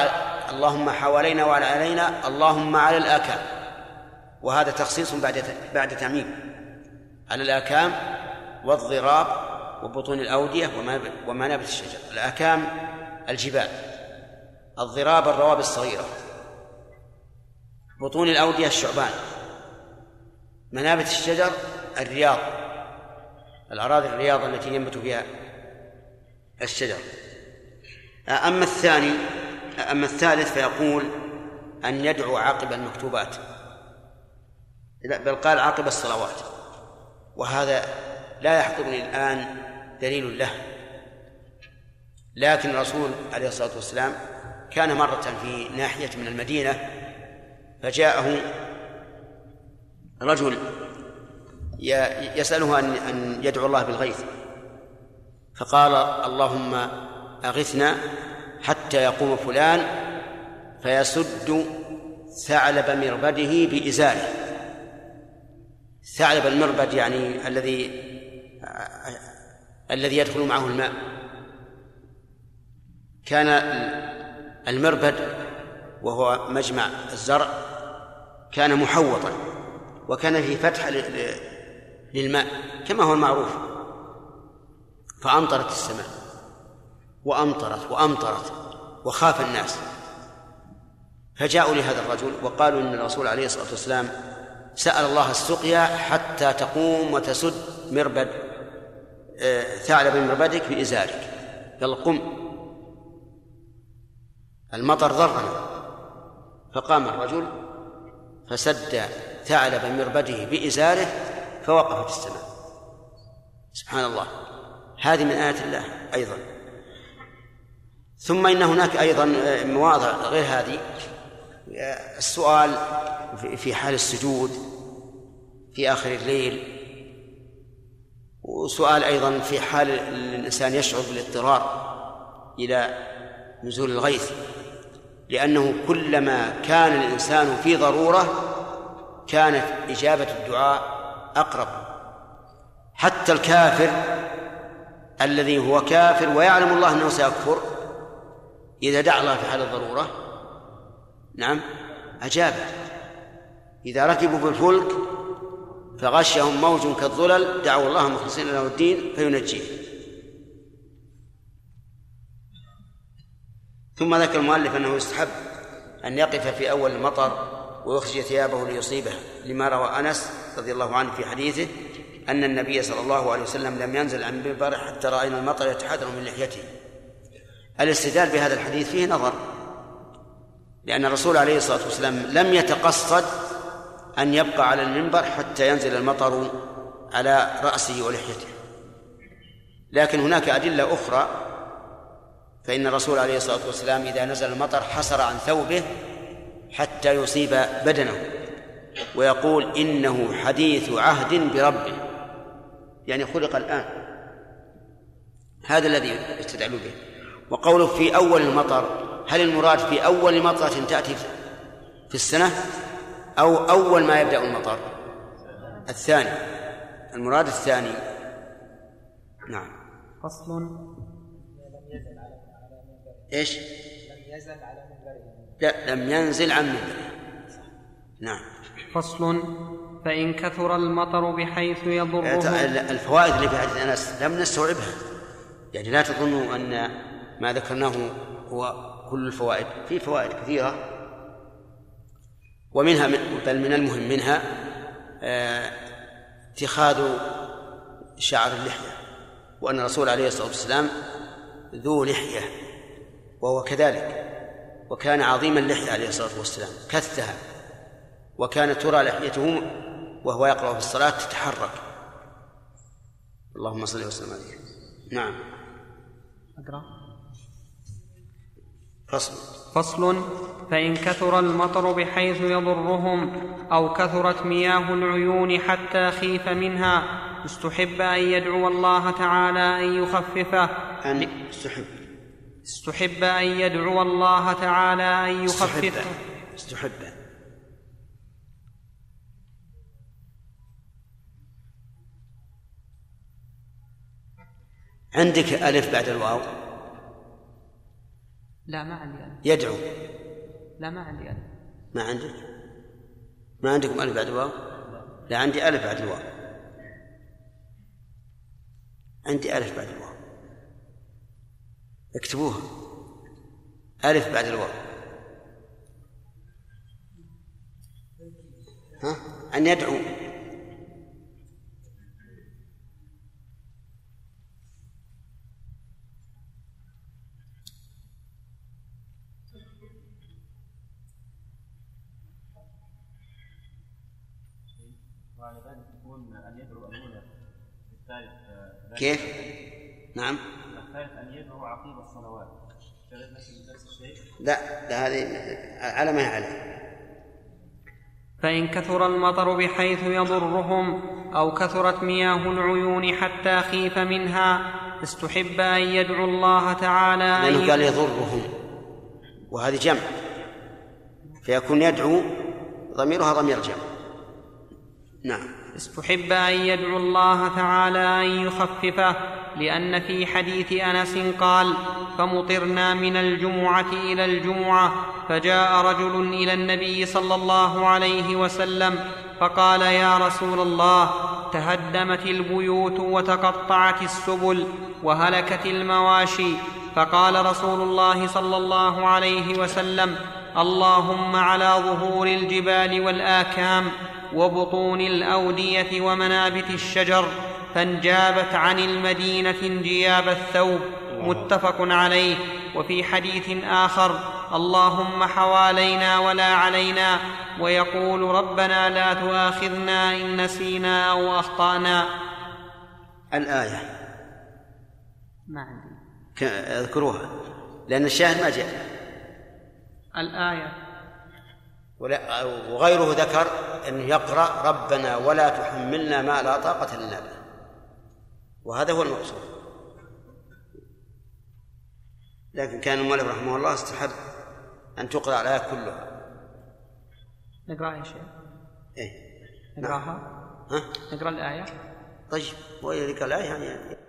اللهم حوالينا وعلى علينا اللهم على الآكام. وهذا تخصيص بعد بعد تعميم. على الآكام والضراب وبطون الأودية ومنابت الشجر. الآكام الجبال. الضراب الروابي الصغيرة. بطون الأودية الشعبان. منابت الشجر الرياض. الأراضي الرياض التي ينبت فيها الشجر. أما الثاني أما الثالث فيقول أن يدعو عقب المكتوبات. بل قال عقب الصلوات. وهذا لا يحضرني الآن دليل له. لكن الرسول عليه الصلاة والسلام كان مرة في ناحية من المدينة فجاءه رجل يسأله أن يدعو الله بالغيث. فقال اللهم أغثنا حتى يقوم فلان فيسد ثعلب مربده بإزاره. ثعلب المربد يعني الذي الذي يدخل معه الماء. كان المربد وهو مجمع الزرع كان محوطا وكان فيه فتح للماء كما هو المعروف. فأمطرت السماء وأمطرت وأمطرت وخاف الناس. فجاءوا لهذا الرجل وقالوا إن الرسول عليه الصلاة والسلام سأل الله السقيا حتى تقوم وتسد مربد. ثعلب مربدك بإزارك. قال قم. المطر ضرنا فقام الرجل فسد ثعلب مربده بإزاره فوقفت السماء. سبحان الله. هذه من آيات الله أيضا. ثم إن هناك أيضا آه، مواضع غير هذه. آه، السؤال في حال السجود في آخر الليل وسؤال أيضا في حال الإنسان يشعر بالاضطرار إلى نزول الغيث لأنه كلما كان الإنسان في ضرورة كانت إجابة الدعاء أقرب. حتى الكافر الذي هو كافر ويعلم الله أنه سيكفر إذا دعا الله في حال الضرورة نعم أجاب إذا ركبوا في الفلك فغشهم موج كالظلل دعوا الله مخلصين له الدين فينجيه ثم ذكر المؤلف أنه يستحب أن يقف في أول المطر ويخرج ثيابه ليصيبه لما روى أنس رضي الله عنه في حديثه أن النبي صلى الله عليه وسلم لم ينزل عن المنبر حتى رأينا المطر يتحدر من لحيته. الاستدلال بهذا الحديث فيه نظر لأن الرسول عليه الصلاة والسلام لم يتقصد أن يبقى على المنبر حتى ينزل المطر على رأسه ولحيته. لكن هناك أدلة أخرى فإن الرسول عليه الصلاة والسلام إذا نزل المطر حسر عن ثوبه حتى يصيب بدنه ويقول إنه حديث عهد بربه. يعني خلق الآن. هذا الذي يستدل به. وقوله في أول المطر هل المراد في أول مطرة تأتي في السنة؟ أو أول ما يبدأ المطر الثاني. المراد الثاني. نعم. فصل. إيش؟ لم يزل على منبره. لا لم ينزل عن منبره. نعم. فصل. فإن كثر المطر بحيث يضره. الفوائد اللي في حديث أنس لم نستوعبها. يعني لا تظنوا أن ما ذكرناه هو كل الفوائد. في فوائد كثيرة. ومنها بل من المهم منها آه، اتخاذ شعر اللحية وأن الرسول عليه الصلاة والسلام ذو لحية وهو كذلك وكان عظيم اللحية عليه الصلاة والسلام كثها وكانت ترى لحيته وهو يقرأ في الصلاة تتحرك. اللهم صل وسلم عليه. نعم. أقرأ. فصل. فصل. فإن كثر المطر بحيث يضرهم أو كثرت مياه العيون حتى خيف منها استحب أن يدعو الله تعالى أن يخففه. أن استحب. استحب أن يدعو الله تعالى أن استحب. يخففه استحب. عندك ألف بعد الواو. لا ما عندي ألف يدعو. لا ما عندي ألف ما عندك؟ ما عندكم ألف بعد الواو؟ لا عندي ألف بعد الواو. عندي ألف بعد الواو. اكتبوها. ألف بعد الواو. ها؟ أن يدعو وعلى ذلك تكون أن يدعو الأولى الثالث آه، كيف؟ نعم. الثالث أن يدعو عقيب الصلوات. لا لا هذه على ما هي عليه. فإن كثر المطر بحيث يضرهم أو كثرت مياه العيون حتى خيف منها استحب أن يدعو الله تعالى أن لأنه قال يضرهم. وهذه جمع. فيكون يدعو ضميرها ضمير جمع. نعم. استحب أن يدعو الله تعالى أن يخففه لأن في حديث أنس قال فمطرنا من الجمعة إلى الجمعة. فجاء رجل إلى النبي صلى الله عليه وسلم فقال يا رسول الله تهدمت البيوت وتقطعت السبل وهلكت المواشي. فقال رسول الله صلى الله عليه وسلم اللهم على ظهور الجبال والآكام. وبطون الأودية ومنابت الشجر فانجابت عن المدينة انجياب الثوب متفق عليه. وفي حديث آخر اللهم حوالينا ولا علينا ويقول ربنا لا تؤاخذنا إن نسينا أو أخطأنا. الآية. ما عندي. أذكروها لأن الشاهد ما جاء. الآية. ولا وغيره ذكر أنه يقرأ ربنا ولا تحملنا ما لا طاقة لنا به. وهذا هو المقصود. لكن كان المؤلف رحمه الله استحب أن تقرأ الآية كلها. نقرأ يا شيخ. إيه. نقرأها؟ ها؟ نقرأ الآية؟ طيب. وإذا ذكر الآية يعني